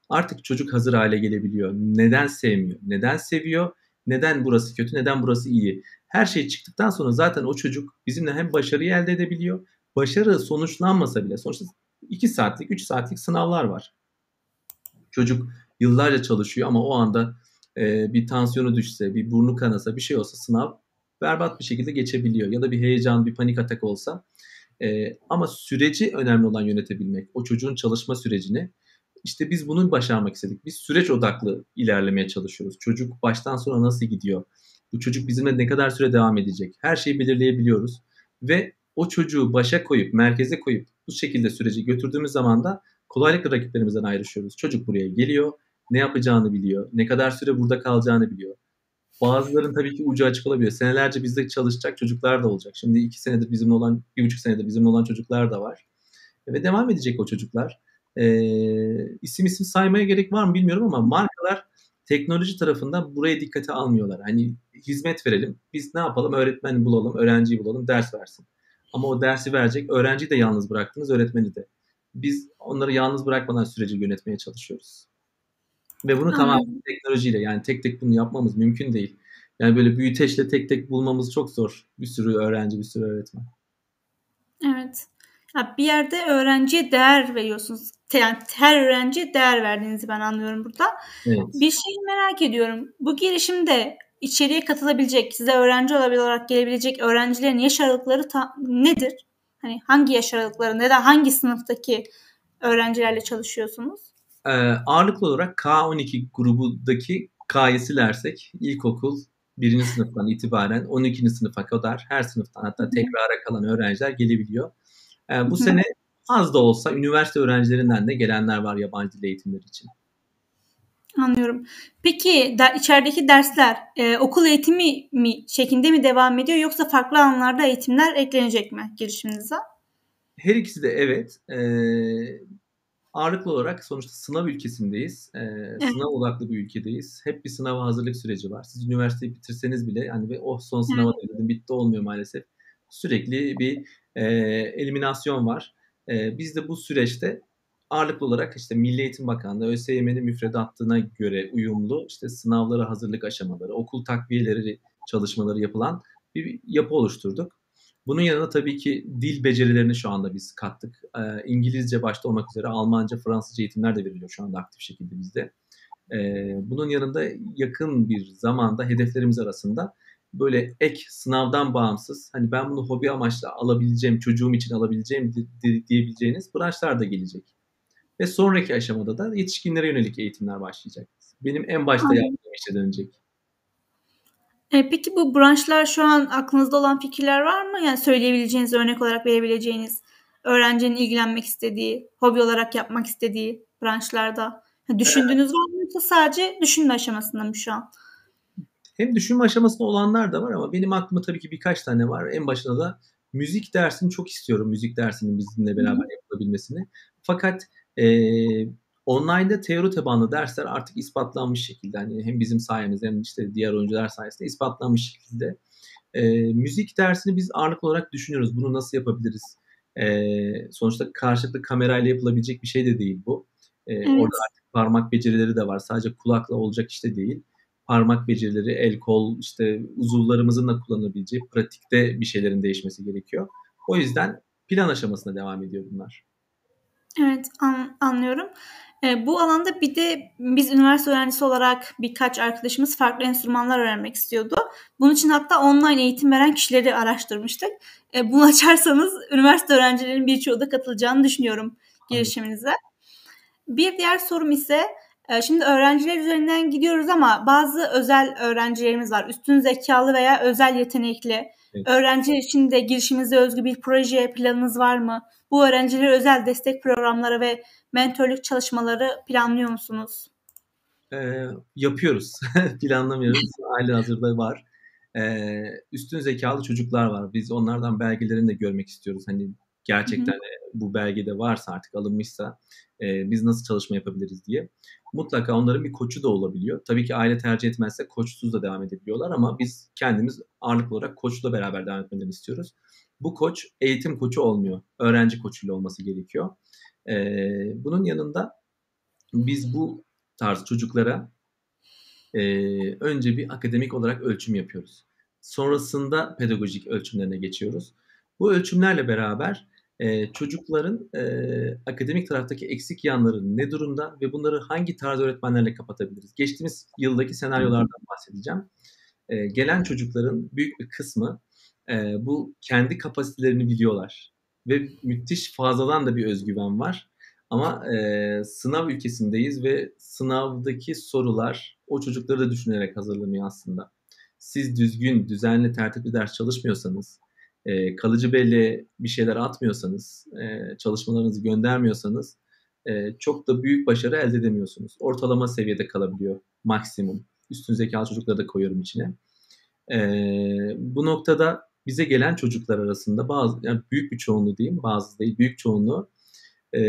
artık çocuk hazır hale gelebiliyor. Neden sevmiyor? Neden seviyor? Neden burası kötü? Neden burası iyi? Her şey çıktıktan sonra zaten o çocuk bizimle hem başarıyı elde edebiliyor. Başarı sonuçlanmasa bile sonuçta 2 saatlik, 3 saatlik sınavlar var. Çocuk yıllarca çalışıyor ama o anda e, bir tansiyonu düşse, bir burnu kanasa, bir şey olsa sınav berbat bir şekilde geçebiliyor. Ya da bir heyecan, bir panik atak olsa. E, ama süreci önemli olan yönetebilmek. O çocuğun çalışma sürecini. İşte biz bunun başarmak istedik. Biz süreç odaklı ilerlemeye çalışıyoruz. Çocuk baştan sona nasıl gidiyor? Bu çocuk bizimle ne kadar süre devam edecek? Her şeyi belirleyebiliyoruz. Ve o çocuğu başa koyup, merkeze koyup bu şekilde süreci götürdüğümüz zaman da kolaylıkla rakiplerimizden ayrışıyoruz. Çocuk buraya geliyor, ne yapacağını biliyor, ne kadar süre burada kalacağını biliyor. Bazıların tabii ki ucu açık olabiliyor. Senelerce bizde çalışacak çocuklar da olacak. Şimdi iki senedir bizimle olan, bir buçuk senedir bizimle olan çocuklar da var. Ve devam edecek o çocuklar. Ee, isim isim saymaya gerek var mı bilmiyorum ama markalar teknoloji tarafında buraya dikkate almıyorlar. Hani hizmet verelim. Biz ne yapalım? Öğretmeni bulalım, öğrenciyi bulalım, ders versin. Ama o dersi verecek, öğrenciyi de yalnız bıraktınız, öğretmeni de. biz onları yalnız bırakmadan süreci yönetmeye çalışıyoruz. Ve bunu tamamen teknolojiyle yani tek tek bunu yapmamız mümkün değil. Yani böyle büyüteçle tek tek bulmamız çok zor. Bir sürü öğrenci, bir sürü öğretmen. Evet. Ya bir yerde öğrenciye değer veriyorsunuz. Yani her öğrenciye değer verdiğinizi ben anlıyorum burada. Evet. Bir şey merak ediyorum. Bu girişimde içeriye katılabilecek, size öğrenci olarak gelebilecek öğrencilerin yaş aralıkları ta- nedir? Hani hangi yaş aralıkları, neden hangi sınıftaki öğrencilerle çalışıyorsunuz? Ee, ağırlıklı olarak K12 grubundaki K'yı silersek ilkokul birinci sınıftan itibaren 12. sınıfa kadar her sınıftan hatta tekrara kalan öğrenciler gelebiliyor. Ee, bu sene az da olsa üniversite öğrencilerinden de gelenler var yabancı dil eğitimleri için. Anlıyorum. Peki der, içerideki dersler e, okul eğitimi mi şeklinde mi devam ediyor yoksa farklı alanlarda eğitimler eklenecek mi girişiminize? Her ikisi de evet. E, ağırlıklı olarak sonuçta sınav ülkesindeyiz. E. Sınav odaklı bir ülkedeyiz. Hep bir sınava hazırlık süreci var. Siz üniversiteyi bitirseniz bile yani ve oh son sınava evet. bitti olmuyor maalesef. Sürekli bir e, eliminasyon var. E, biz de bu süreçte ağırlıklı olarak işte Milli Eğitim Bakanlığı ÖSYM'nin müfredatına göre uyumlu işte sınavlara hazırlık aşamaları, okul takviyeleri çalışmaları yapılan bir yapı oluşturduk. Bunun yanında tabii ki dil becerilerini şu anda biz kattık. Ee, İngilizce başta olmak üzere Almanca, Fransızca eğitimler de veriliyor şu anda aktif şekilde bizde. Ee, bunun yanında yakın bir zamanda hedeflerimiz arasında böyle ek sınavdan bağımsız hani ben bunu hobi amaçlı alabileceğim, çocuğum için alabileceğim diyebileceğiniz branşlar da gelecek. Ve sonraki aşamada da yetişkinlere yönelik eğitimler başlayacak. Benim en başta yaptığım işe dönecek. E, peki bu branşlar şu an aklınızda olan fikirler var mı? Yani söyleyebileceğiniz, örnek olarak verebileceğiniz öğrencinin ilgilenmek istediği, hobi olarak yapmak istediği branşlarda düşündüğünüz var mı yoksa sadece düşünme aşamasında mı şu an? Hem düşünme aşamasında olanlar da var ama benim aklımda tabii ki birkaç tane var. En başında da müzik dersini çok istiyorum. Müzik dersinin bizimle beraber yapılabilmesini. Fakat e, online'da teori tabanlı dersler artık ispatlanmış şekilde hani hem bizim sayemizde hem işte diğer oyuncular sayesinde ispatlanmış şekilde. E, müzik dersini biz ağırlıklı olarak düşünüyoruz. Bunu nasıl yapabiliriz? E, sonuçta karşılıklı kamerayla yapılabilecek bir şey de değil bu. E, evet. Orada artık parmak becerileri de var. Sadece kulakla olacak işte değil. Parmak becerileri, el, kol, işte uzuvlarımızın da kullanabileceği pratikte bir şeylerin değişmesi gerekiyor. O yüzden plan aşamasına devam ediyor bunlar. Evet an, anlıyorum. E, bu alanda bir de biz üniversite öğrencisi olarak birkaç arkadaşımız farklı enstrümanlar öğrenmek istiyordu. Bunun için hatta online eğitim veren kişileri araştırmıştık. E, bunu açarsanız üniversite öğrencilerinin birçoğu da katılacağını düşünüyorum girişiminize. Bir diğer sorum ise e, şimdi öğrenciler üzerinden gidiyoruz ama bazı özel öğrencilerimiz var. Üstün zekalı veya özel yetenekli. Evet. Öğrenciler için de girişimize özgü bir proje planınız var mı? Bu öğrencilere özel destek programları ve mentorluk çalışmaları planlıyor musunuz? Ee, yapıyoruz. Planlamıyoruz. Aile hazırda var. Ee, üstün zekalı çocuklar var. Biz onlardan belgelerini de görmek istiyoruz. Hani gerçekten Hı-hı. bu belgede varsa artık alınmışsa e, biz nasıl çalışma yapabiliriz diye. Mutlaka onların bir koçu da olabiliyor. Tabii ki aile tercih etmezse koçsuz da devam edebiliyorlar ama biz kendimiz ağırlıklı olarak koçla beraber devam etmelerini istiyoruz. Bu koç eğitim koçu olmuyor. Öğrenci koçuyla olması gerekiyor. Ee, bunun yanında biz bu tarz çocuklara e, önce bir akademik olarak ölçüm yapıyoruz. Sonrasında pedagojik ölçümlerine geçiyoruz. Bu ölçümlerle beraber e, çocukların e, akademik taraftaki eksik yanları ne durumda ve bunları hangi tarz öğretmenlerle kapatabiliriz? Geçtiğimiz yıldaki senaryolardan bahsedeceğim. E, gelen çocukların büyük bir kısmı e, bu kendi kapasitelerini biliyorlar. Ve müthiş fazladan da bir özgüven var. Ama e, sınav ülkesindeyiz ve sınavdaki sorular o çocukları da düşünerek hazırlanıyor aslında. Siz düzgün, düzenli, tertipli ders çalışmıyorsanız, e, kalıcı belli bir şeyler atmıyorsanız, e, çalışmalarınızı göndermiyorsanız e, çok da büyük başarı elde edemiyorsunuz. Ortalama seviyede kalabiliyor maksimum. Üstün zekalı çocukları da koyuyorum içine. E, bu noktada bize gelen çocuklar arasında bazı yani büyük bir çoğunluğu diyeyim bazı değil büyük çoğunluğu e,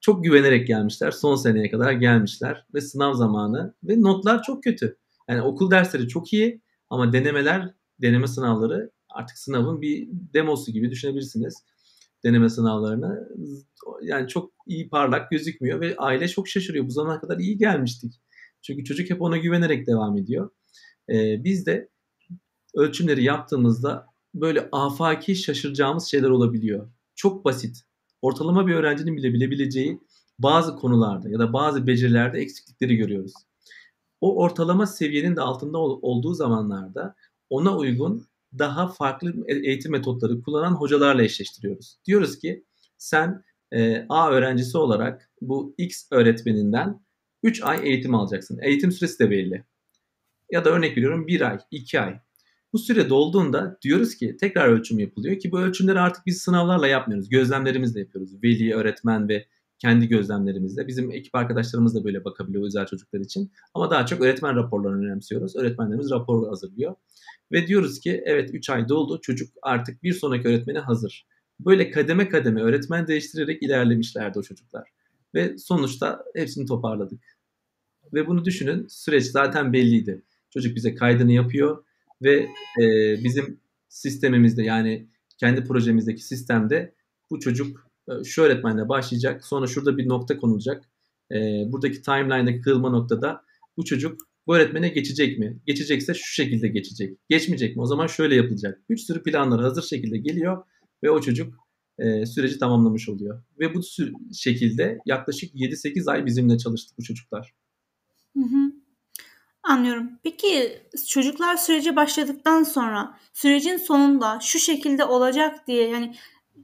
çok güvenerek gelmişler. Son seneye kadar gelmişler ve sınav zamanı ve notlar çok kötü. Yani okul dersleri çok iyi ama denemeler, deneme sınavları artık sınavın bir demosu gibi düşünebilirsiniz. deneme sınavlarını. Yani çok iyi parlak gözükmüyor ve aile çok şaşırıyor. Bu zamana kadar iyi gelmiştik. Çünkü çocuk hep ona güvenerek devam ediyor. Ee, biz de ölçümleri yaptığımızda böyle afaki şaşıracağımız şeyler olabiliyor. Çok basit. Ortalama bir öğrencinin bile bilebileceği bazı konularda ya da bazı becerilerde eksiklikleri görüyoruz. O ortalama seviyenin de altında olduğu zamanlarda ona uygun daha farklı e, eğitim metotları kullanan hocalarla eşleştiriyoruz. Diyoruz ki sen e, A öğrencisi olarak bu X öğretmeninden 3 ay eğitim alacaksın. Eğitim süresi de belli. Ya da örnek veriyorum 1 ay, 2 ay. Bu süre dolduğunda diyoruz ki tekrar ölçüm yapılıyor ki bu ölçümleri artık biz sınavlarla yapmıyoruz. Gözlemlerimizle yapıyoruz. Veli, öğretmen ve kendi gözlemlerimizle. Bizim ekip arkadaşlarımız da böyle bakabiliyor özel çocuklar için. Ama daha çok öğretmen raporlarını önemsiyoruz. Öğretmenlerimiz rapor hazırlıyor. Ve diyoruz ki evet 3 ay doldu çocuk artık bir sonraki öğretmene hazır. Böyle kademe kademe öğretmen değiştirerek ilerlemişlerdi o çocuklar. Ve sonuçta hepsini toparladık. Ve bunu düşünün süreç zaten belliydi. Çocuk bize kaydını yapıyor ve e, bizim sistemimizde yani kendi projemizdeki sistemde bu çocuk e, şu öğretmenle başlayacak. Sonra şurada bir nokta konulacak. E, buradaki timeline'daki kırılma noktada bu çocuk bu öğretmene geçecek mi? Geçecekse şu şekilde geçecek. Geçmeyecek mi? O zaman şöyle yapılacak. Bir sürü planlar hazır şekilde geliyor ve o çocuk e, süreci tamamlamış oluyor. Ve bu şekilde yaklaşık 7-8 ay bizimle çalıştı bu çocuklar. Hı hı. Anlıyorum. Peki çocuklar sürece başladıktan sonra sürecin sonunda şu şekilde olacak diye yani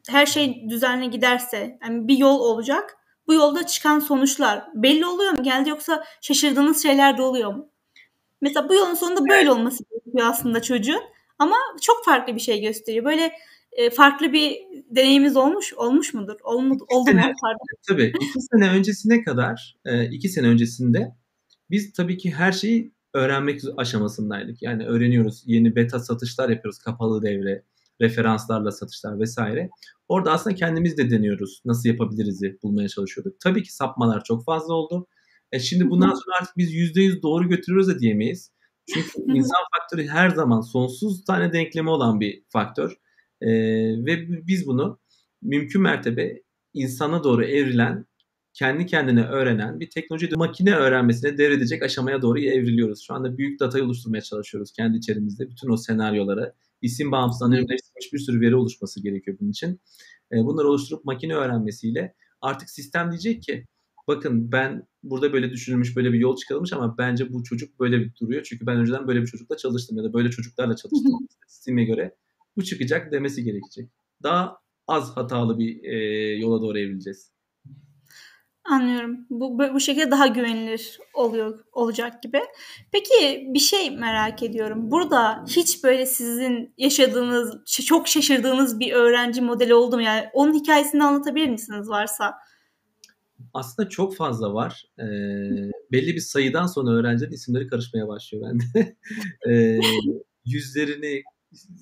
her şey düzenli giderse yani bir yol olacak. Bu yolda çıkan sonuçlar belli oluyor mu? Geldi yoksa şaşırdığınız şeyler de oluyor mu? Mesela bu yolun sonunda böyle olması gerekiyor aslında çocuğun. Ama çok farklı bir şey gösteriyor. Böyle e, farklı bir deneyimiz olmuş olmuş mudur? Olmadı, oldu mu? Pardon. Tabii. iki sene öncesine kadar, e, iki sene öncesinde biz tabii ki her şeyi öğrenmek aşamasındaydık. Yani öğreniyoruz. Yeni beta satışlar yapıyoruz. Kapalı devre, referanslarla satışlar vesaire. Orada aslında kendimiz de deniyoruz. Nasıl yapabiliriz bulmaya çalışıyorduk. Tabii ki sapmalar çok fazla oldu. E şimdi bundan sonra artık biz %100 doğru götürüyoruz da diyemeyiz. Çünkü insan faktörü her zaman sonsuz tane denklemi olan bir faktör. E, ve biz bunu mümkün mertebe insana doğru evrilen, kendi kendine öğrenen bir teknoloji makine öğrenmesine devredecek aşamaya doğru evriliyoruz. Şu anda büyük datayı oluşturmaya çalışıyoruz kendi içerimizde. Bütün o senaryoları, isim bağımsız anonimleştirilmiş bir sürü veri oluşması gerekiyor bunun için. E, bunları oluşturup makine öğrenmesiyle artık sistem diyecek ki bakın ben burada böyle düşünülmüş böyle bir yol çıkarılmış ama bence bu çocuk böyle bir duruyor. Çünkü ben önceden böyle bir çocukla çalıştım ya da böyle çocuklarla çalıştım. Sisteme göre bu çıkacak demesi gerekecek. Daha az hatalı bir e, yola doğru evrileceğiz. Anlıyorum. Bu bu şekilde daha güvenilir oluyor olacak gibi. Peki bir şey merak ediyorum. Burada hiç böyle sizin yaşadığınız, çok şaşırdığınız bir öğrenci modeli oldu mu? Yani onun hikayesini anlatabilir misiniz varsa? Aslında çok fazla var. Ee, belli bir sayıdan sonra öğrencilerin isimleri karışmaya başlıyor bende. ee, yüzlerini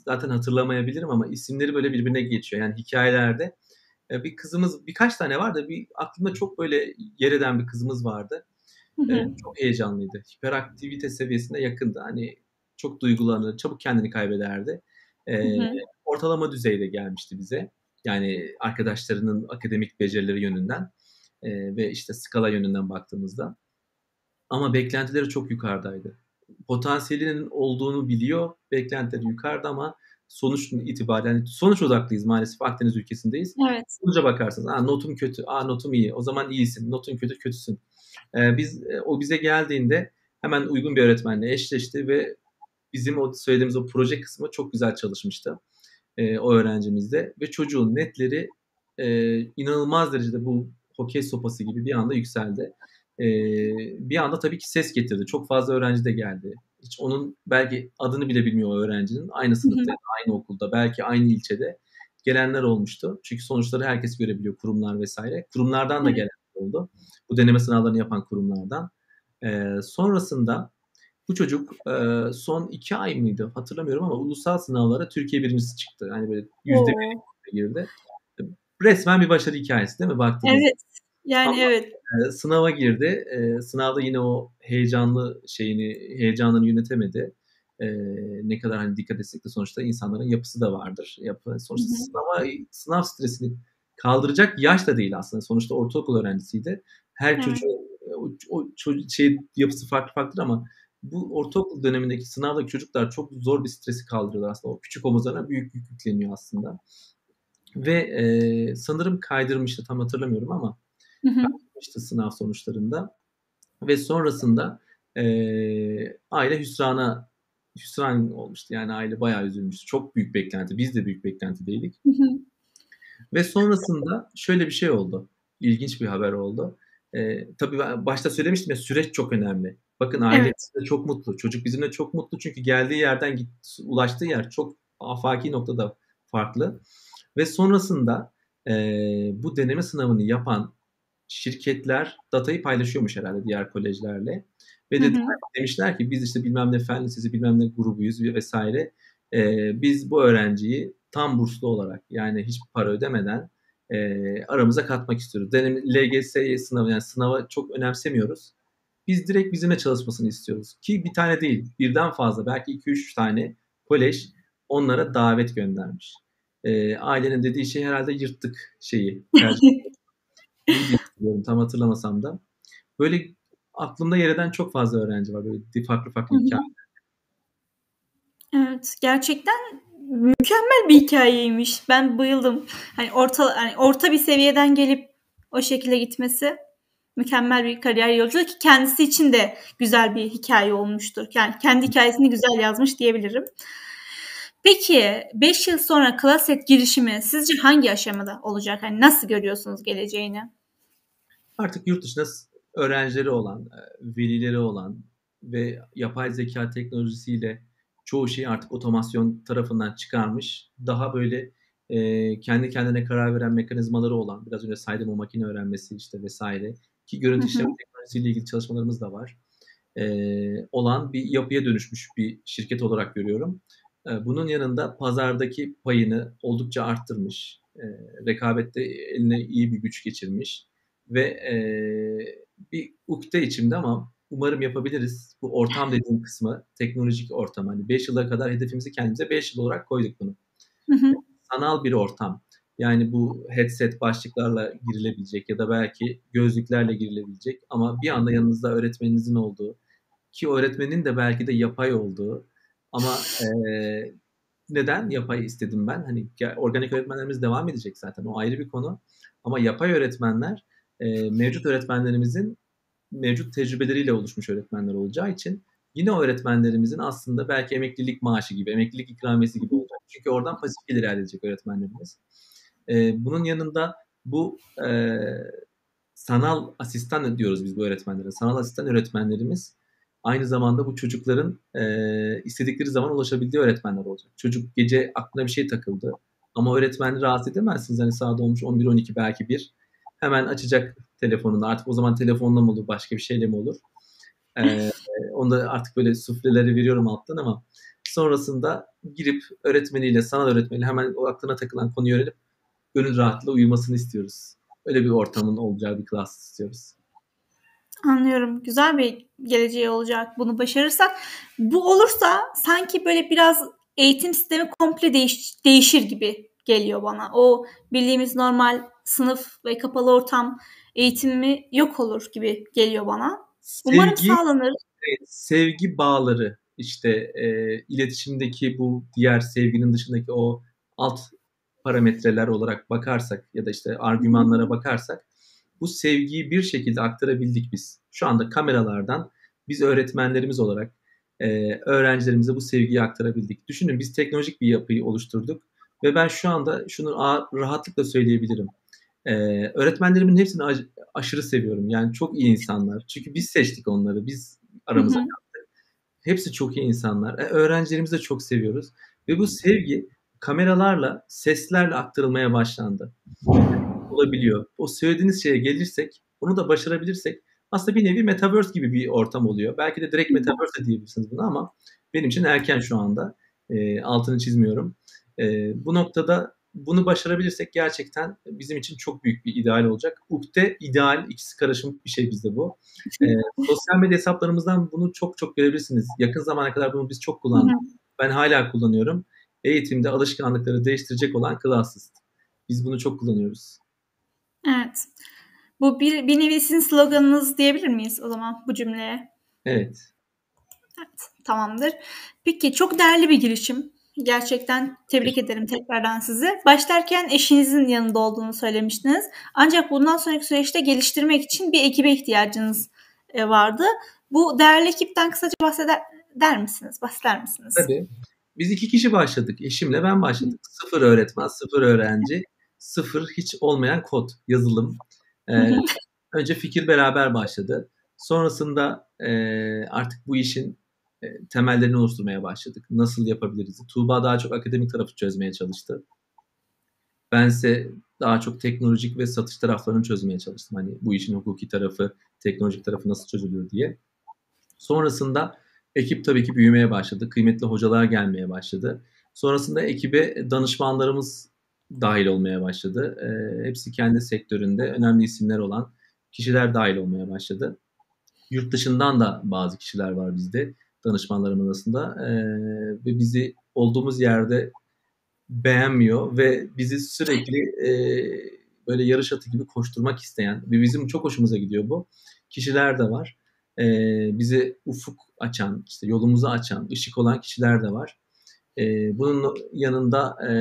zaten hatırlamayabilirim ama isimleri böyle birbirine geçiyor. Yani hikayelerde e, bir kızımız birkaç tane var da bir aklımda çok böyle yer eden bir kızımız vardı. E, çok heyecanlıydı. Hiperaktivite seviyesine yakındı. Hani çok duygulanır, çabuk kendini kaybederdi. E, ortalama düzeyde gelmişti bize. Yani arkadaşlarının akademik becerileri yönünden e, ve işte skala yönünden baktığımızda. Ama beklentileri çok yukarıdaydı. Potansiyelinin olduğunu biliyor, beklentileri yukarıda ama sonuç itibariyle yani sonuç odaklıyız maalesef Akdeniz ülkesindeyiz. Evet. Sonuca bakarsınız. Aa, notum kötü. Aa, notum iyi. O zaman iyisin. Notun kötü kötüsün. Ee, biz e, o bize geldiğinde hemen uygun bir öğretmenle eşleşti ve bizim o söylediğimiz o proje kısmı çok güzel çalışmıştı. E, o öğrencimizde ve çocuğun netleri e, inanılmaz derecede bu hokey sopası gibi bir anda yükseldi. E, bir anda tabii ki ses getirdi. Çok fazla öğrenci de geldi hiç onun belki adını bile bilmiyor o öğrencinin. Aynı sınıfta, aynı okulda, belki aynı ilçede gelenler olmuştu. Çünkü sonuçları herkes görebiliyor, kurumlar vesaire. Kurumlardan da gelenler oldu. Bu deneme sınavlarını yapan kurumlardan. Ee, sonrasında bu çocuk e, son iki ay mıydı hatırlamıyorum ama ulusal sınavlara Türkiye birincisi çıktı. Yani böyle yüzde bir girdi. Resmen bir başarı hikayesi değil mi baktığınızda? Evet. Yani Ama, evet. E, sınava girdi. E, sınavda yine o heyecanlı şeyini, heyecanını yönetemedi. E, ne kadar hani dikkat etsek de sonuçta insanların yapısı da vardır. Yapı, sonuçta hı hı. sınava, sınav stresini kaldıracak yaş da değil aslında. Sonuçta ortaokul öğrencisiydi. Her evet. çocuğun o, o çocuk şey yapısı farklı farklı ama bu ortaokul dönemindeki sınavdaki çocuklar çok zor bir stresi kaldırıyorlar aslında. O küçük omuzlarına büyük yük yükleniyor aslında. Ve e, sanırım kaydırmıştı tam hatırlamıyorum ama kaydırmıştı sınav sonuçlarında. Ve sonrasında e, aile hüsrana hüsran olmuştu. Yani aile bayağı üzülmüştü. Çok büyük beklenti. Biz de büyük beklentideydik. Hı hı. Ve sonrasında şöyle bir şey oldu. İlginç bir haber oldu. E, tabii başta söylemiştim ya süreç çok önemli. Bakın aile evet. çok mutlu. Çocuk bizimle çok mutlu çünkü geldiği yerden git, ulaştığı yer çok afaki noktada farklı. Ve sonrasında e, bu deneme sınavını yapan şirketler datayı paylaşıyormuş herhalde diğer kolejlerle. Ve de demişler ki biz işte bilmem ne fen lisesi bilmem ne grubuyuz vesaire. E, biz bu öğrenciyi tam burslu olarak yani hiçbir para ödemeden e, aramıza katmak istiyoruz. Deneme, LGS sınavı yani sınava çok önemsemiyoruz. Biz direkt bizimle çalışmasını istiyoruz. Ki bir tane değil, birden fazla belki 2-3 tane kolej onlara davet göndermiş. E, ailenin dediği şey herhalde yırttık şeyi. tam hatırlamasam da. Böyle aklımda yer eden çok fazla öğrenci var. Böyle farklı farklı hikayeler. Evet, gerçekten mükemmel bir hikayeymiş. Ben bayıldım. Hani orta hani orta bir seviyeden gelip o şekilde gitmesi mükemmel bir kariyer yolculuğu ki kendisi için de güzel bir hikaye olmuştur. Yani kendi hikayesini güzel yazmış diyebilirim. Peki 5 yıl sonra Klaset girişimi sizce hangi aşamada olacak? Hani nasıl görüyorsunuz geleceğini? Artık yurt dışında öğrencileri olan, e, velileri olan ve yapay zeka teknolojisiyle çoğu şeyi artık otomasyon tarafından çıkarmış. Daha böyle e, kendi kendine karar veren mekanizmaları olan, biraz önce saydığım o makine öğrenmesi işte vesaire ki görüntü işleme teknolojisiyle ilgili çalışmalarımız da var. E, olan bir yapıya dönüşmüş bir şirket olarak görüyorum. E, bunun yanında pazardaki payını oldukça arttırmış. E, rekabette eline iyi bir güç geçirmiş ve e, bir ukde içimde ama umarım yapabiliriz. Bu ortam dediğim kısmı teknolojik ortam. Hani 5 yıla kadar hedefimizi kendimize 5 yıl olarak koyduk bunu. Hı hı. Sanal bir ortam. Yani bu headset başlıklarla girilebilecek ya da belki gözlüklerle girilebilecek ama bir anda yanınızda öğretmeninizin olduğu ki öğretmenin de belki de yapay olduğu ama e, neden yapay istedim ben? Hani organik öğretmenlerimiz devam edecek zaten o ayrı bir konu ama yapay öğretmenler e, mevcut öğretmenlerimizin mevcut tecrübeleriyle oluşmuş öğretmenler olacağı için yine o öğretmenlerimizin aslında belki emeklilik maaşı gibi, emeklilik ikramiyesi gibi olacak. Çünkü oradan pasif gelir elde edecek öğretmenlerimiz. E, bunun yanında bu e, sanal asistan diyoruz biz bu öğretmenlere. Sanal asistan öğretmenlerimiz aynı zamanda bu çocukların e, istedikleri zaman ulaşabildiği öğretmenler olacak. Çocuk gece aklına bir şey takıldı ama öğretmeni rahatsız edemezsiniz. Hani saat olmuş 11-12 belki bir. Hemen açacak telefonunu. Artık o zaman telefonla mı olur, başka bir şeyle mi olur? Ee, onda artık böyle sufleleri veriyorum alttan ama sonrasında girip öğretmeniyle, sanal öğretmeniyle hemen o aklına takılan konuyu öğrenip gönül rahatlığı uyumasını istiyoruz. Öyle bir ortamın olacağı bir klas istiyoruz. Anlıyorum. Güzel bir geleceği olacak bunu başarırsak. Bu olursa sanki böyle biraz eğitim sistemi komple değiş, değişir gibi geliyor bana. O bildiğimiz normal sınıf ve kapalı ortam eğitimi yok olur gibi geliyor bana. Sevgi, Umarım sağlanır. Sevgi bağları işte e, iletişimdeki bu diğer sevginin dışındaki o alt parametreler olarak bakarsak ya da işte argümanlara bakarsak bu sevgiyi bir şekilde aktarabildik biz. Şu anda kameralardan biz öğretmenlerimiz olarak e, öğrencilerimize bu sevgiyi aktarabildik. Düşünün biz teknolojik bir yapıyı oluşturduk ve ben şu anda şunu rahatlıkla söyleyebilirim. Ee, öğretmenlerimin hepsini aşırı seviyorum. Yani çok iyi insanlar. Çünkü biz seçtik onları. Biz aramıza. Hepsi çok iyi insanlar. E, öğrencilerimizi de çok seviyoruz. Ve bu sevgi kameralarla, seslerle aktarılmaya başlandı. Olabiliyor. O söylediğiniz şeye gelirsek, onu da başarabilirsek aslında bir nevi metaverse gibi bir ortam oluyor. Belki de direkt metaverse de diyebilirsiniz bunu ama benim için erken şu anda. E, altını çizmiyorum. E, bu noktada bunu başarabilirsek gerçekten bizim için çok büyük bir ideal olacak. Ukde, ideal ikisi karışım bir şey bizde bu. E, sosyal medya hesaplarımızdan bunu çok çok görebilirsiniz. Yakın zamana kadar bunu biz çok kullandık. Ben hala kullanıyorum. Eğitimde alışkanlıkları değiştirecek olan Classist. Biz bunu çok kullanıyoruz. Evet. Bu bir, bir nevi sizin sloganınız diyebilir miyiz o zaman bu cümleye? Evet. Evet, tamamdır. Peki çok değerli bir girişim. Gerçekten tebrik ederim tekrardan sizi. Başlarken eşinizin yanında olduğunu söylemiştiniz. Ancak bundan sonraki süreçte geliştirmek için bir ekibe ihtiyacınız e, vardı. Bu değerli ekipten kısaca bahseder misiniz? Bahseder misiniz? Tabii. Biz iki kişi başladık. Eşimle ben başladık. Sıfır öğretmen, sıfır öğrenci, sıfır hiç olmayan kod, yazılım. Ee, önce fikir beraber başladı. Sonrasında e, artık bu işin temellerini oluşturmaya başladık. Nasıl yapabiliriz? Tuğba daha çok akademik tarafı çözmeye çalıştı. Bense daha çok teknolojik ve satış taraflarını çözmeye çalıştım. Hani bu işin hukuki tarafı, teknolojik tarafı nasıl çözülür diye. Sonrasında ekip tabii ki büyümeye başladı. Kıymetli hocalar gelmeye başladı. Sonrasında ekibe danışmanlarımız dahil olmaya başladı. E, hepsi kendi sektöründe önemli isimler olan kişiler dahil olmaya başladı. Yurt dışından da bazı kişiler var bizde danışmanlarım arasında e, ve bizi olduğumuz yerde beğenmiyor ve bizi sürekli e, böyle yarış atı gibi koşturmak isteyen ve bizim çok hoşumuza gidiyor bu kişiler de var. E, bize ufuk açan, işte yolumuzu açan, ışık olan kişiler de var. E, bunun yanında e,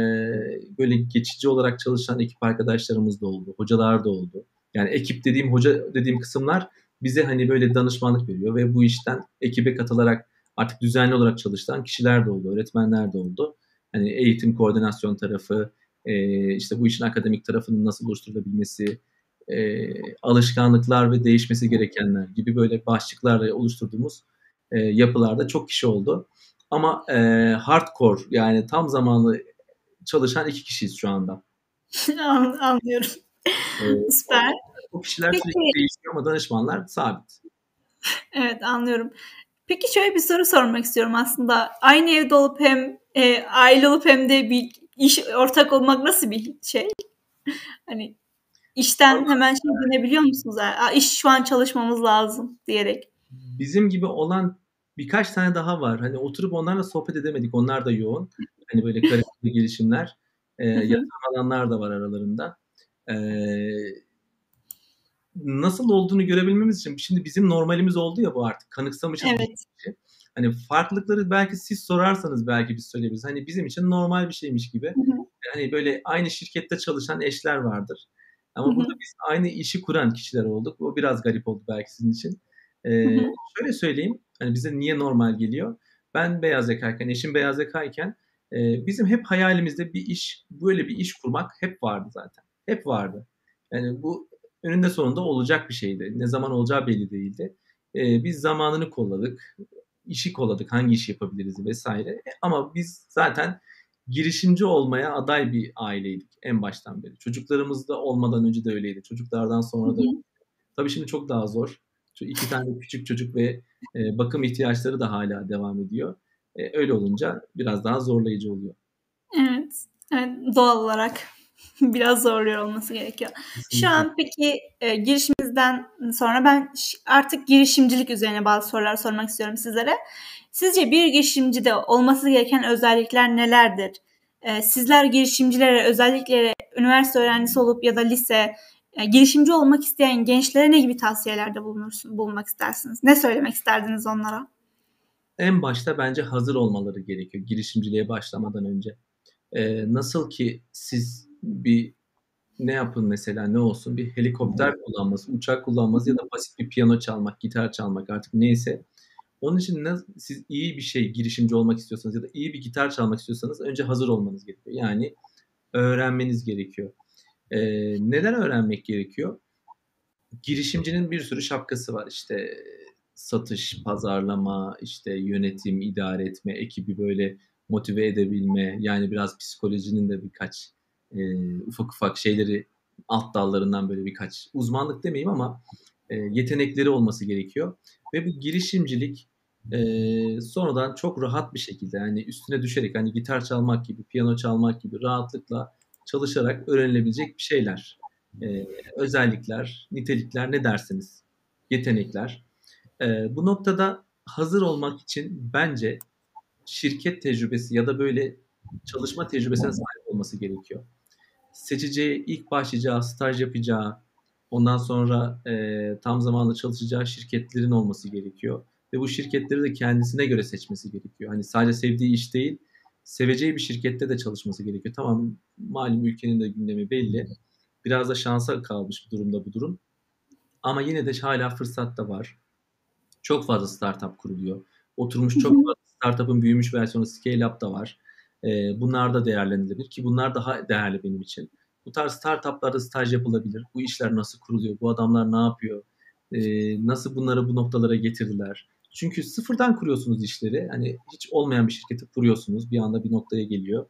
böyle geçici olarak çalışan ekip arkadaşlarımız da oldu, hocalar da oldu. Yani ekip dediğim hoca dediğim kısımlar bize hani böyle danışmanlık veriyor ve bu işten ekibe katılarak artık düzenli olarak çalışan kişiler de oldu, öğretmenler de oldu. Hani eğitim koordinasyon tarafı, e, işte bu işin akademik tarafının nasıl oluşturulabilmesi, e, alışkanlıklar ve değişmesi gerekenler gibi böyle başlıklarla oluşturduğumuz e, yapılarda çok kişi oldu. Ama e, hardcore yani tam zamanlı çalışan iki kişiyiz şu anda. Anlıyorum. Ee, Süper. O kişiler Peki. sürekli değişiyor ama danışmanlar sabit. Evet anlıyorum. Peki şöyle bir soru sormak istiyorum aslında. Aynı evde olup hem e, aile olup hem de bir iş ortak olmak nasıl bir şey? hani işten hemen şey dönebiliyor musunuz? Aa, iş şu an çalışmamız lazım diyerek. Bizim gibi olan birkaç tane daha var. Hani oturup onlarla sohbet edemedik. Onlar da yoğun. Hani böyle kariyer gelişimler. E, yatırım alanlar da var aralarında. E, nasıl olduğunu görebilmemiz için şimdi bizim normalimiz oldu ya bu artık kanıksamışız. Evet. Şey. Hani farklılıkları belki siz sorarsanız belki biz söyleyebiliriz. Hani bizim için normal bir şeymiş gibi. Hı hı. Hani böyle aynı şirkette çalışan eşler vardır. Ama hı hı. burada biz aynı işi kuran kişiler olduk. O biraz garip oldu belki sizin için. Ee, hı hı. Şöyle söyleyeyim. Hani bize niye normal geliyor? Ben beyaz yakayken, eşim beyaz yakayken e, bizim hep hayalimizde bir iş, böyle bir iş kurmak hep vardı zaten. Hep vardı. Yani bu önünde sonunda olacak bir şeydi. Ne zaman olacağı belli değildi. E, biz zamanını kolladık, işi kolladık, hangi işi yapabiliriz vesaire. E, ama biz zaten girişimci olmaya aday bir aileydik en baştan beri. Çocuklarımız da olmadan önce de öyleydi. Çocuklardan sonra da öyleydi. Tabii şimdi çok daha zor. Şu iki tane küçük çocuk ve e, bakım ihtiyaçları da hala devam ediyor. E, öyle olunca biraz daha zorlayıcı oluyor. Evet, evet doğal olarak biraz zorluyor olması gerekiyor. Şu an peki e, girişimizden sonra ben artık girişimcilik üzerine bazı sorular sormak istiyorum sizlere. Sizce bir girişimcide olması gereken özellikler nelerdir? E, sizler girişimcilere özellikle üniversite öğrencisi olup ya da lise e, girişimci olmak isteyen gençlere ne gibi tavsiyelerde bulunursun, bulunmak istersiniz? Ne söylemek isterdiniz onlara? En başta bence hazır olmaları gerekiyor girişimciliğe başlamadan önce. Ee, nasıl ki siz bir ne yapın mesela ne olsun bir helikopter kullanması, uçak kullanması ya da basit bir piyano çalmak, gitar çalmak artık neyse. Onun için ne, siz iyi bir şey girişimci olmak istiyorsanız ya da iyi bir gitar çalmak istiyorsanız önce hazır olmanız gerekiyor. Yani öğrenmeniz gerekiyor. Ee, neden öğrenmek gerekiyor? Girişimcinin bir sürü şapkası var işte satış, pazarlama, işte yönetim, idare etme, ekibi böyle motive edebilme, yani biraz psikolojinin de birkaç e, ufak ufak şeyleri alt dallarından böyle birkaç uzmanlık demeyeyim ama e, yetenekleri olması gerekiyor. Ve bu girişimcilik e, sonradan çok rahat bir şekilde yani üstüne düşerek hani gitar çalmak gibi, piyano çalmak gibi rahatlıkla çalışarak öğrenilebilecek bir şeyler. E, özellikler, nitelikler ne dersiniz? Yetenekler. E, bu noktada hazır olmak için bence şirket tecrübesi ya da böyle çalışma tecrübesine sahip olması gerekiyor. Seçeceği, ilk başlayacağı, staj yapacağı, ondan sonra e, tam zamanlı çalışacağı şirketlerin olması gerekiyor. Ve bu şirketleri de kendisine göre seçmesi gerekiyor. Hani sadece sevdiği iş değil, seveceği bir şirkette de çalışması gerekiyor. Tamam malum ülkenin de gündemi belli. Biraz da şansa kalmış bir durumda bu durum. Ama yine de hala fırsat da var. Çok fazla startup kuruluyor. Oturmuş çok fazla startup'ın büyümüş versiyonu Scale Up da var. E, bunlar da değerlendirilebilir ki bunlar daha değerli benim için. Bu tarz startuplarda staj yapılabilir. Bu işler nasıl kuruluyor? Bu adamlar ne yapıyor? E, nasıl bunları bu noktalara getirdiler? Çünkü sıfırdan kuruyorsunuz işleri. Hani hiç olmayan bir şirketi kuruyorsunuz. Bir anda bir noktaya geliyor.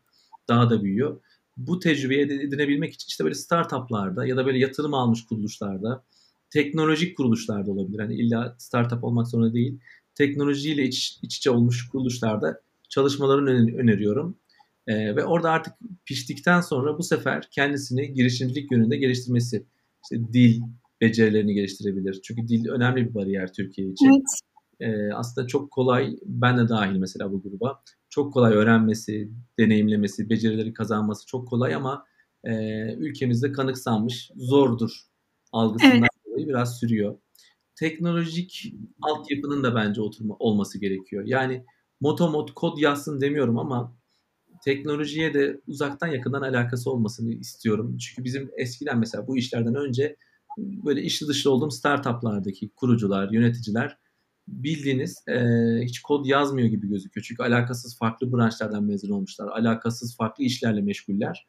Daha da büyüyor. Bu tecrübeyi edinebilmek için işte böyle startuplarda ya da böyle yatırım almış kuruluşlarda, teknolojik kuruluşlarda olabilir. Hani illa startup olmak zorunda değil. Teknolojiyle iç, iç içe olmuş kuruluşlarda çalışmalarını öneriyorum. Ee, ve orada artık piştikten sonra bu sefer kendisini girişimcilik yönünde geliştirmesi. İşte dil becerilerini geliştirebilir. Çünkü dil önemli bir bariyer Türkiye için. Evet. Ee, aslında çok kolay, ben de dahil mesela bu gruba, çok kolay öğrenmesi, deneyimlemesi, becerileri kazanması çok kolay ama e, ülkemizde kanıksanmış, zordur algısından evet. dolayı biraz sürüyor. Teknolojik altyapının da bence oturma olması gerekiyor. Yani motomot kod yazsın demiyorum ama teknolojiye de uzaktan yakından alakası olmasını istiyorum. Çünkü bizim eskiden mesela bu işlerden önce böyle işli dışlı olduğum startuplardaki kurucular, yöneticiler bildiğiniz e, hiç kod yazmıyor gibi gözüküyor. Çünkü alakasız farklı branşlardan mezun olmuşlar. Alakasız farklı işlerle meşguller.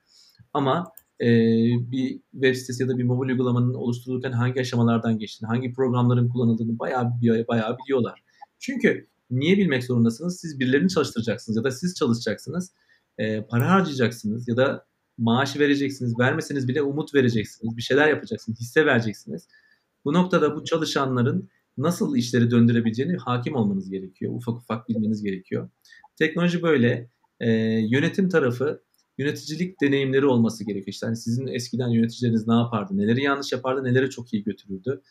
Ama e, bir web sitesi ya da bir mobil uygulamanın oluşturulurken hangi aşamalardan geçtiğini, hangi programların kullanıldığını bayağı bayağı biliyorlar. Çünkü niye bilmek zorundasınız? Siz birilerini çalıştıracaksınız ya da siz çalışacaksınız. E, para harcayacaksınız ya da maaş vereceksiniz. Vermeseniz bile umut vereceksiniz. Bir şeyler yapacaksınız. Hisse vereceksiniz. Bu noktada bu çalışanların nasıl işleri döndürebileceğini hakim olmanız gerekiyor. Ufak ufak bilmeniz gerekiyor. Teknoloji böyle. E, yönetim tarafı yöneticilik deneyimleri olması gerekiyor. İşte hani sizin eskiden yöneticileriniz ne yapardı, neleri yanlış yapardı, neleri çok iyi götürürdü.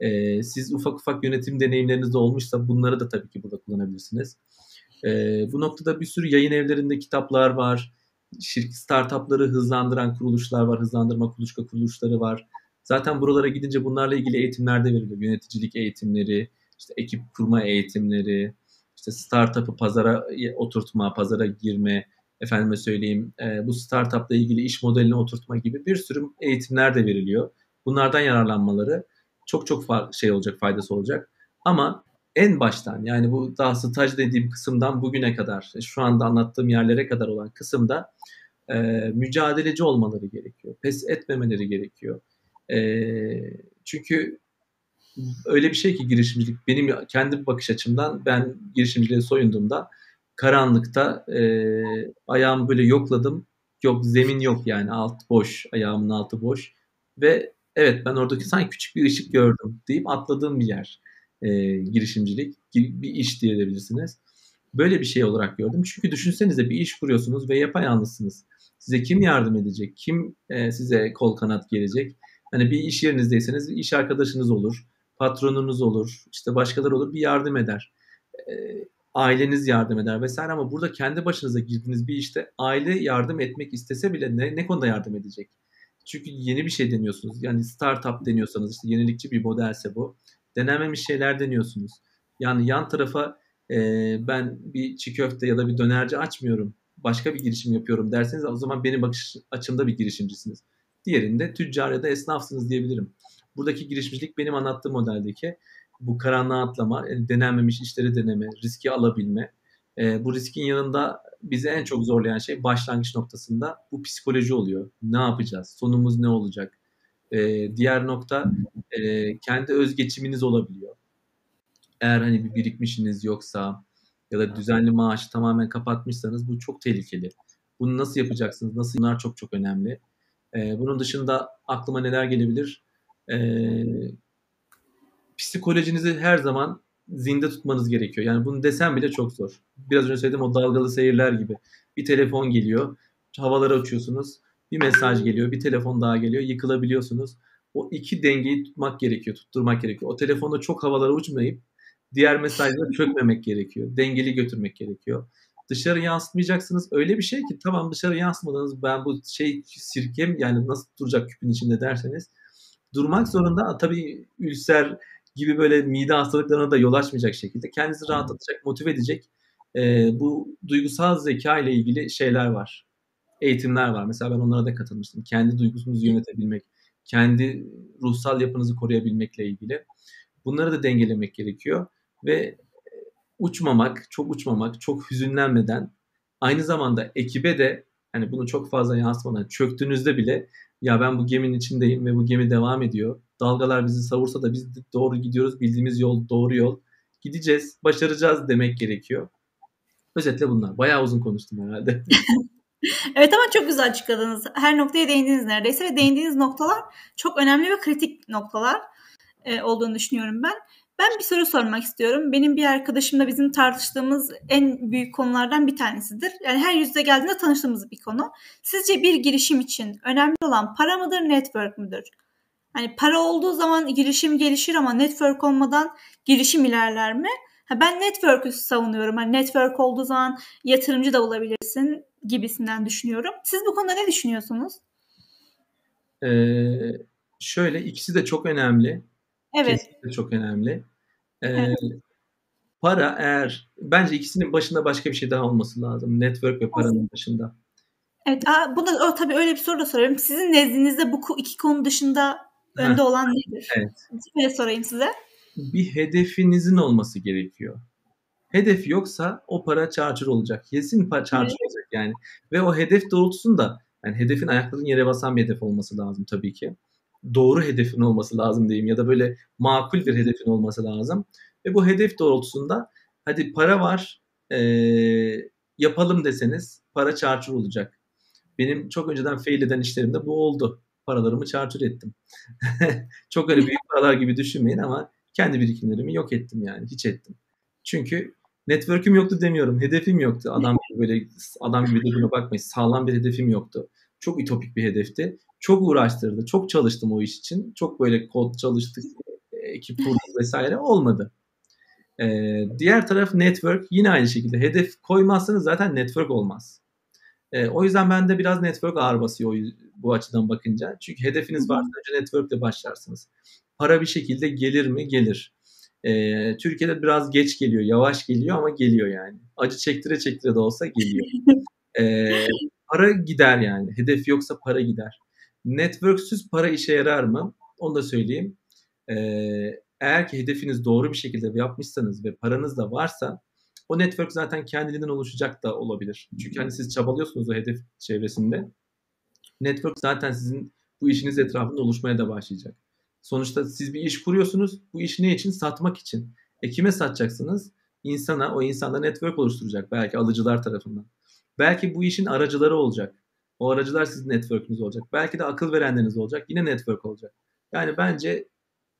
E, siz ufak ufak yönetim deneyimleriniz de olmuşsa bunları da tabii ki burada kullanabilirsiniz. E, bu noktada bir sürü yayın evlerinde kitaplar var. Şirket startupları hızlandıran kuruluşlar var, hızlandırma kuluçka kuruluşları var. Zaten buralara gidince bunlarla ilgili eğitimler de veriliyor. Yöneticilik eğitimleri, işte ekip kurma eğitimleri, işte startup'ı pazara oturtma, pazara girme, efendime söyleyeyim e, bu startup'la ilgili iş modelini oturtma gibi bir sürü eğitimler de veriliyor. Bunlardan yararlanmaları çok çok şey olacak, faydası olacak. Ama en baştan yani bu daha staj dediğim kısımdan bugüne kadar, şu anda anlattığım yerlere kadar olan kısımda e, mücadeleci olmaları gerekiyor. Pes etmemeleri gerekiyor. E, çünkü öyle bir şey ki girişimcilik benim kendi bakış açımdan ben girişimciliğe soyunduğumda karanlıkta e, ayağımı böyle yokladım. Yok zemin yok yani alt boş ayağımın altı boş ve evet ben oradaki sanki küçük bir ışık gördüm deyip atladığım bir yer e, girişimcilik bir iş diyebilirsiniz. Böyle bir şey olarak gördüm. Çünkü düşünsenize bir iş kuruyorsunuz ve yapayalnızsınız. Size kim yardım edecek? Kim e, size kol kanat gelecek? Hani bir iş yerinizdeyseniz iş arkadaşınız olur, patronunuz olur, işte başkaları olur bir yardım eder. E, aileniz yardım eder vesaire ama burada kendi başınıza girdiğiniz bir işte aile yardım etmek istese bile ne, ne konuda yardım edecek? Çünkü yeni bir şey deniyorsunuz. Yani startup deniyorsanız işte yenilikçi bir modelse bu. Denenmemiş şeyler deniyorsunuz. Yani yan tarafa e, ben bir çiğ köfte ya da bir dönerci açmıyorum. Başka bir girişim yapıyorum derseniz o zaman benim bakış açımda bir girişimcisiniz. Diğerinde tüccar ya da esnafsınız diyebilirim. Buradaki girişimcilik benim anlattığım modeldeki bu karanlığa atlama, e, denenmemiş işleri deneme, riski alabilme. E, bu riskin yanında bizi en çok zorlayan şey başlangıç noktasında bu psikoloji oluyor. Ne yapacağız? Sonumuz ne olacak? E, diğer nokta e, kendi özgeçiminiz olabiliyor. Eğer hani bir birikmişiniz yoksa ya da düzenli maaşı tamamen kapatmışsanız bu çok tehlikeli. Bunu nasıl yapacaksınız? Nasıl? Bunlar çok çok önemli. E, bunun dışında aklıma neler gelebilir? E, psikolojinizi her zaman zinde tutmanız gerekiyor. Yani bunu desem bile çok zor. Biraz önce söylediğim o dalgalı seyirler gibi. Bir telefon geliyor, havalara uçuyorsunuz. Bir mesaj geliyor, bir telefon daha geliyor, yıkılabiliyorsunuz. O iki dengeyi tutmak gerekiyor, tutturmak gerekiyor. O telefonda çok havalara uçmayıp diğer mesajlara çökmemek gerekiyor. Dengeli götürmek gerekiyor. dışarı yansıtmayacaksınız. Öyle bir şey ki tamam dışarı yansımadınız ben bu şey sirkem yani nasıl duracak küpün içinde derseniz durmak zorunda. Tabii ülser gibi böyle mide hastalıklarına da yol açmayacak şekilde kendinizi rahatlatacak, motive edecek e, bu duygusal zeka ile ilgili şeyler var. Eğitimler var. Mesela ben onlara da katılmıştım. Kendi duygusunuzu yönetebilmek, kendi ruhsal yapınızı koruyabilmekle ilgili. Bunları da dengelemek gerekiyor ve uçmamak, çok uçmamak, çok hüzünlenmeden aynı zamanda ekibe de hani bunu çok fazla yansımadan çöktüğünüzde bile ya ben bu geminin içindeyim ve bu gemi devam ediyor. Dalgalar bizi savursa da biz doğru gidiyoruz. Bildiğimiz yol doğru yol. Gideceğiz, başaracağız demek gerekiyor. Özetle bunlar. Bayağı uzun konuştum herhalde. evet ama çok güzel açıkladınız. Her noktaya değindiniz neredeyse ve değindiğiniz noktalar çok önemli ve kritik noktalar e, olduğunu düşünüyorum ben. Ben bir soru sormak istiyorum. Benim bir arkadaşımla bizim tartıştığımız en büyük konulardan bir tanesidir. Yani her yüzde geldiğinde tanıştığımız bir konu. Sizce bir girişim için önemli olan para mıdır, network müdür? Hani para olduğu zaman girişim gelişir ama network olmadan girişim ilerler mi? Ha ben network'ü savunuyorum. Hani network olduğu zaman yatırımcı da olabilirsin gibisinden düşünüyorum. Siz bu konuda ne düşünüyorsunuz? Ee, şöyle ikisi de çok önemli. Evet. Kesinlikle çok önemli. Ee, evet. Para eğer bence ikisinin başında başka bir şey daha olması lazım. Network ve paranın dışında. Evet, aa, bu da o, tabii öyle bir soru da soruyorum. Sizin nezdinizde bu iki konu dışında önde olan nedir? Evet. Böyle sorayım size. Bir hedefinizin olması gerekiyor. Hedef yoksa o para çarçur olacak. Kesin para çarçur evet. olacak yani. Ve o hedef doğrultusunda yani hedefin ayaklarının yere basan bir hedef olması lazım tabii ki doğru hedefin olması lazım diyeyim ya da böyle makul bir hedefin olması lazım. Ve bu hedef doğrultusunda hadi para var e, yapalım deseniz para çarçur olacak. Benim çok önceden fail eden işlerimde bu oldu. Paralarımı çarçur ettim. çok öyle büyük paralar gibi düşünmeyin ama kendi birikimlerimi yok ettim yani. Hiç ettim. Çünkü network'üm yoktu demiyorum. Hedefim yoktu. Adam gibi böyle adam gibi dediğine bakmayın. Sağlam bir hedefim yoktu. Çok ütopik bir hedefti çok uğraştırdı. Çok çalıştım o iş için. Çok böyle kod çalıştık, ekip kurduk vesaire olmadı. Ee, diğer taraf network yine aynı şekilde. Hedef koymazsanız zaten network olmaz. Ee, o yüzden ben de biraz network ağır basıyor bu açıdan bakınca. Çünkü hedefiniz varsa önce network ile başlarsınız. Para bir şekilde gelir mi? Gelir. Ee, Türkiye'de biraz geç geliyor, yavaş geliyor ama geliyor yani. Acı çektire çektire de olsa geliyor. Ee, para gider yani. Hedef yoksa para gider. Networksüz para işe yarar mı? Onu da söyleyeyim. Ee, eğer ki hedefiniz doğru bir şekilde yapmışsanız ve paranız da varsa o network zaten kendiliğinden oluşacak da olabilir. Çünkü hani siz çabalıyorsunuz o hedef çevresinde. Network zaten sizin bu işiniz etrafında oluşmaya da başlayacak. Sonuçta siz bir iş kuruyorsunuz. Bu iş ne için? Satmak için. E kime satacaksınız? İnsana, o insanda network oluşturacak. Belki alıcılar tarafından. Belki bu işin aracıları olacak. O aracılar sizin network'ünüz olacak. Belki de akıl verenleriniz olacak. Yine network olacak. Yani bence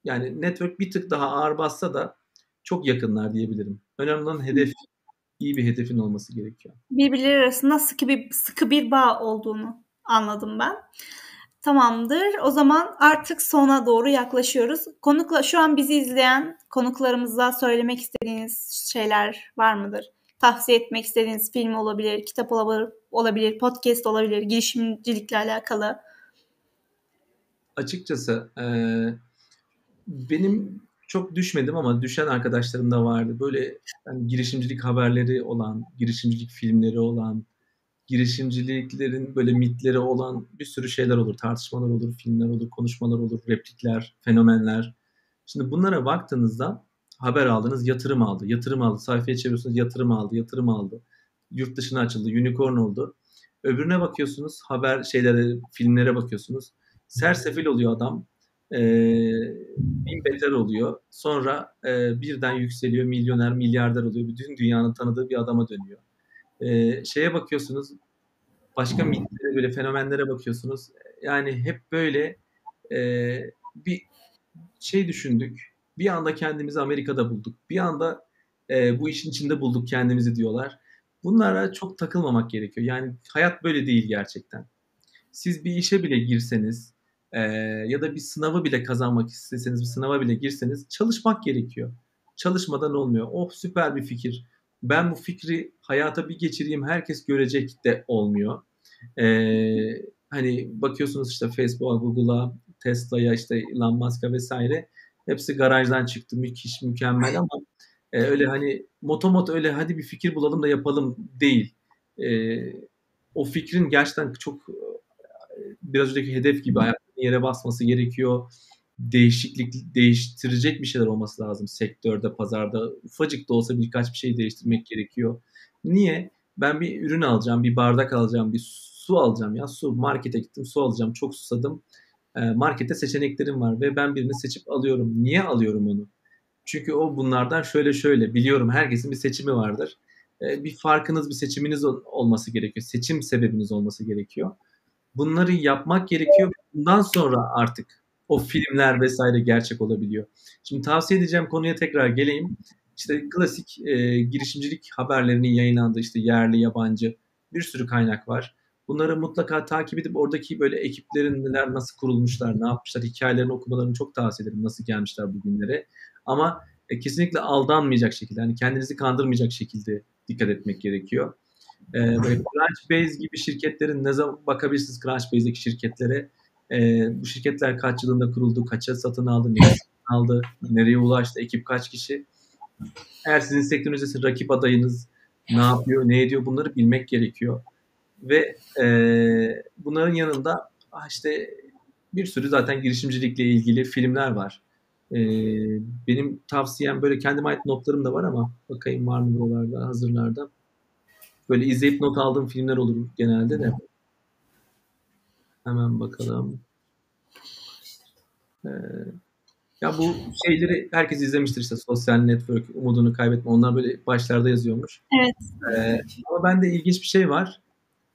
yani network bir tık daha ağır bassa da çok yakınlar diyebilirim. Önemli olan hedef iyi bir hedefin olması gerekiyor. Birbirleri arasında sıkı bir sıkı bir bağ olduğunu anladım ben. Tamamdır. O zaman artık sona doğru yaklaşıyoruz. Konukla şu an bizi izleyen konuklarımıza söylemek istediğiniz şeyler var mıdır? tavsiye etmek istediğiniz film olabilir, kitap olabilir, olabilir podcast olabilir, girişimcilikle alakalı? Açıkçası e, benim çok düşmedim ama düşen arkadaşlarım da vardı. Böyle yani girişimcilik haberleri olan, girişimcilik filmleri olan, girişimciliklerin böyle mitleri olan bir sürü şeyler olur. Tartışmalar olur, filmler olur, konuşmalar olur, replikler, fenomenler. Şimdi bunlara baktığınızda haber aldınız yatırım aldı. Yatırım aldı. Sayfaya çeviriyorsunuz yatırım aldı. Yatırım aldı. Yurt dışına açıldı. Unicorn oldu. Öbürüne bakıyorsunuz haber şeylere, filmlere bakıyorsunuz. Sersefil oluyor adam. Ee, bin beter oluyor. Sonra e, birden yükseliyor. Milyoner, milyarder oluyor. Bütün dünyanın tanıdığı bir adama dönüyor. Ee, şeye bakıyorsunuz. Başka mitlere böyle fenomenlere bakıyorsunuz. Yani hep böyle e, bir şey düşündük bir anda kendimizi Amerika'da bulduk. Bir anda e, bu işin içinde bulduk kendimizi diyorlar. Bunlara çok takılmamak gerekiyor. Yani hayat böyle değil gerçekten. Siz bir işe bile girseniz e, ya da bir sınavı bile kazanmak isteseniz, bir sınava bile girseniz çalışmak gerekiyor. Çalışmadan olmuyor. Oh süper bir fikir. ben bu fikri hayata bir geçireyim herkes görecek de olmuyor. Ee, hani bakıyorsunuz işte Facebook'a, Google'a, Tesla'ya, işte Elon Musk'a vesaire hepsi garajdan çıktı. Müthiş, mükemmel ama e, öyle hani motomot öyle hadi bir fikir bulalım da yapalım değil. E, o fikrin gerçekten çok biraz önceki hedef gibi yere basması gerekiyor. Değişiklik değiştirecek bir şeyler olması lazım sektörde, pazarda. Ufacık da olsa birkaç bir şey değiştirmek gerekiyor. Niye? Ben bir ürün alacağım, bir bardak alacağım, bir su alacağım ya. Su markete gittim, su alacağım. Çok susadım. Markette seçeneklerim var ve ben birini seçip alıyorum. Niye alıyorum onu? Çünkü o bunlardan şöyle şöyle biliyorum herkesin bir seçimi vardır. Bir farkınız, bir seçiminiz olması gerekiyor. Seçim sebebiniz olması gerekiyor bunları yapmak gerekiyor. Bundan sonra artık o filmler vesaire gerçek olabiliyor. Şimdi tavsiye edeceğim konuya tekrar geleyim. İşte klasik e, girişimcilik haberlerinin yayınlandığı işte yerli, yabancı bir sürü kaynak var. Bunları mutlaka takip edip oradaki böyle ekiplerin neler nasıl kurulmuşlar, ne yapmışlar, hikayelerini okumalarını çok tavsiye ederim. Nasıl gelmişler bugünlere. Ama e, kesinlikle aldanmayacak şekilde, hani kendinizi kandırmayacak şekilde dikkat etmek gerekiyor. E, böyle Crunchbase gibi şirketlerin ne zaman bakabilirsiniz Crunchbase'deki şirketlere. E, bu şirketler kaç yılında kuruldu, kaça satın aldı, ne aldı, nereye ulaştı, ekip kaç kişi. Eğer sizin sektörünüzde rakip adayınız ne yapıyor, ne ediyor bunları bilmek gerekiyor. Ve e, bunların yanında ah işte bir sürü zaten girişimcilikle ilgili filmler var. E, benim tavsiyem böyle kendime ait notlarım da var ama bakayım var mı buralarda hazırlarda. Böyle izleyip not aldığım filmler olur genelde de. Hemen bakalım. Ee, ya bu şeyleri herkes izlemiştir işte sosyal network, umudunu kaybetme. Onlar böyle başlarda yazıyormuş. Evet. Ee, ama bende ilginç bir şey var.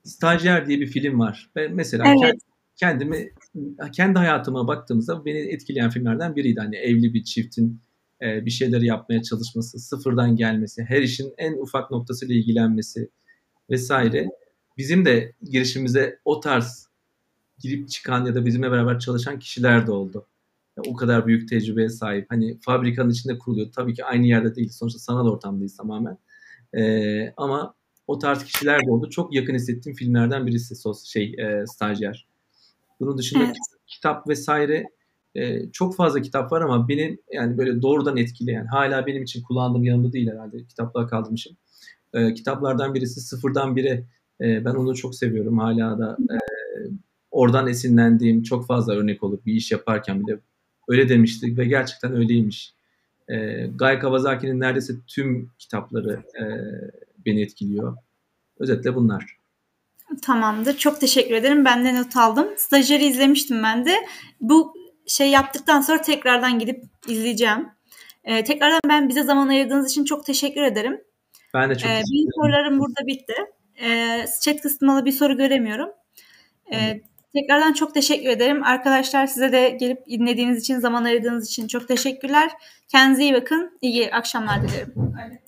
Stajyer diye bir film var. Ben mesela evet. kendimi kendi hayatıma baktığımızda beni etkileyen filmlerden biriydi. Hani evli bir çiftin e, bir şeyleri yapmaya çalışması, sıfırdan gelmesi, her işin en ufak noktasıyla ilgilenmesi, vesaire. Bizim de girişimize o tarz girip çıkan ya da bizimle beraber çalışan kişiler de oldu. Yani o kadar büyük tecrübeye sahip. Hani fabrikanın içinde kuruluyor. Tabii ki aynı yerde değil. Sonuçta sanal ortamdayız tamamen. Ee, ama o tarz kişiler de oldu. Çok yakın hissettiğim filmlerden birisi sos şey e, stajyer. Bunun dışında evet. kitap vesaire e, çok fazla kitap var ama benim yani böyle doğrudan etkileyen hala benim için kullandığım yanımda değil herhalde kitaplığa kaldırmışım e, kitaplardan birisi Sıfırdan Bire. E, ben onu çok seviyorum. Hala da e, oradan esinlendiğim çok fazla örnek olur bir iş yaparken bile. Öyle demiştik ve gerçekten öyleymiş. E, Guy Kawasaki'nin neredeyse tüm kitapları e, beni etkiliyor. Özetle bunlar. Tamamdır. Çok teşekkür ederim. Ben de not aldım. Stajyeri izlemiştim ben de. Bu şey yaptıktan sonra tekrardan gidip izleyeceğim. Ee, tekrardan ben bize zaman ayırdığınız için çok teşekkür ederim. Ben de çok ee, Benim sorularım burada bitti. Ee, chat kısmında bir soru göremiyorum. Ee, tekrardan çok teşekkür ederim. Arkadaşlar size de gelip dinlediğiniz için, zaman ayırdığınız için çok teşekkürler. Kendinize iyi bakın. İyi akşamlar dilerim. Öyle.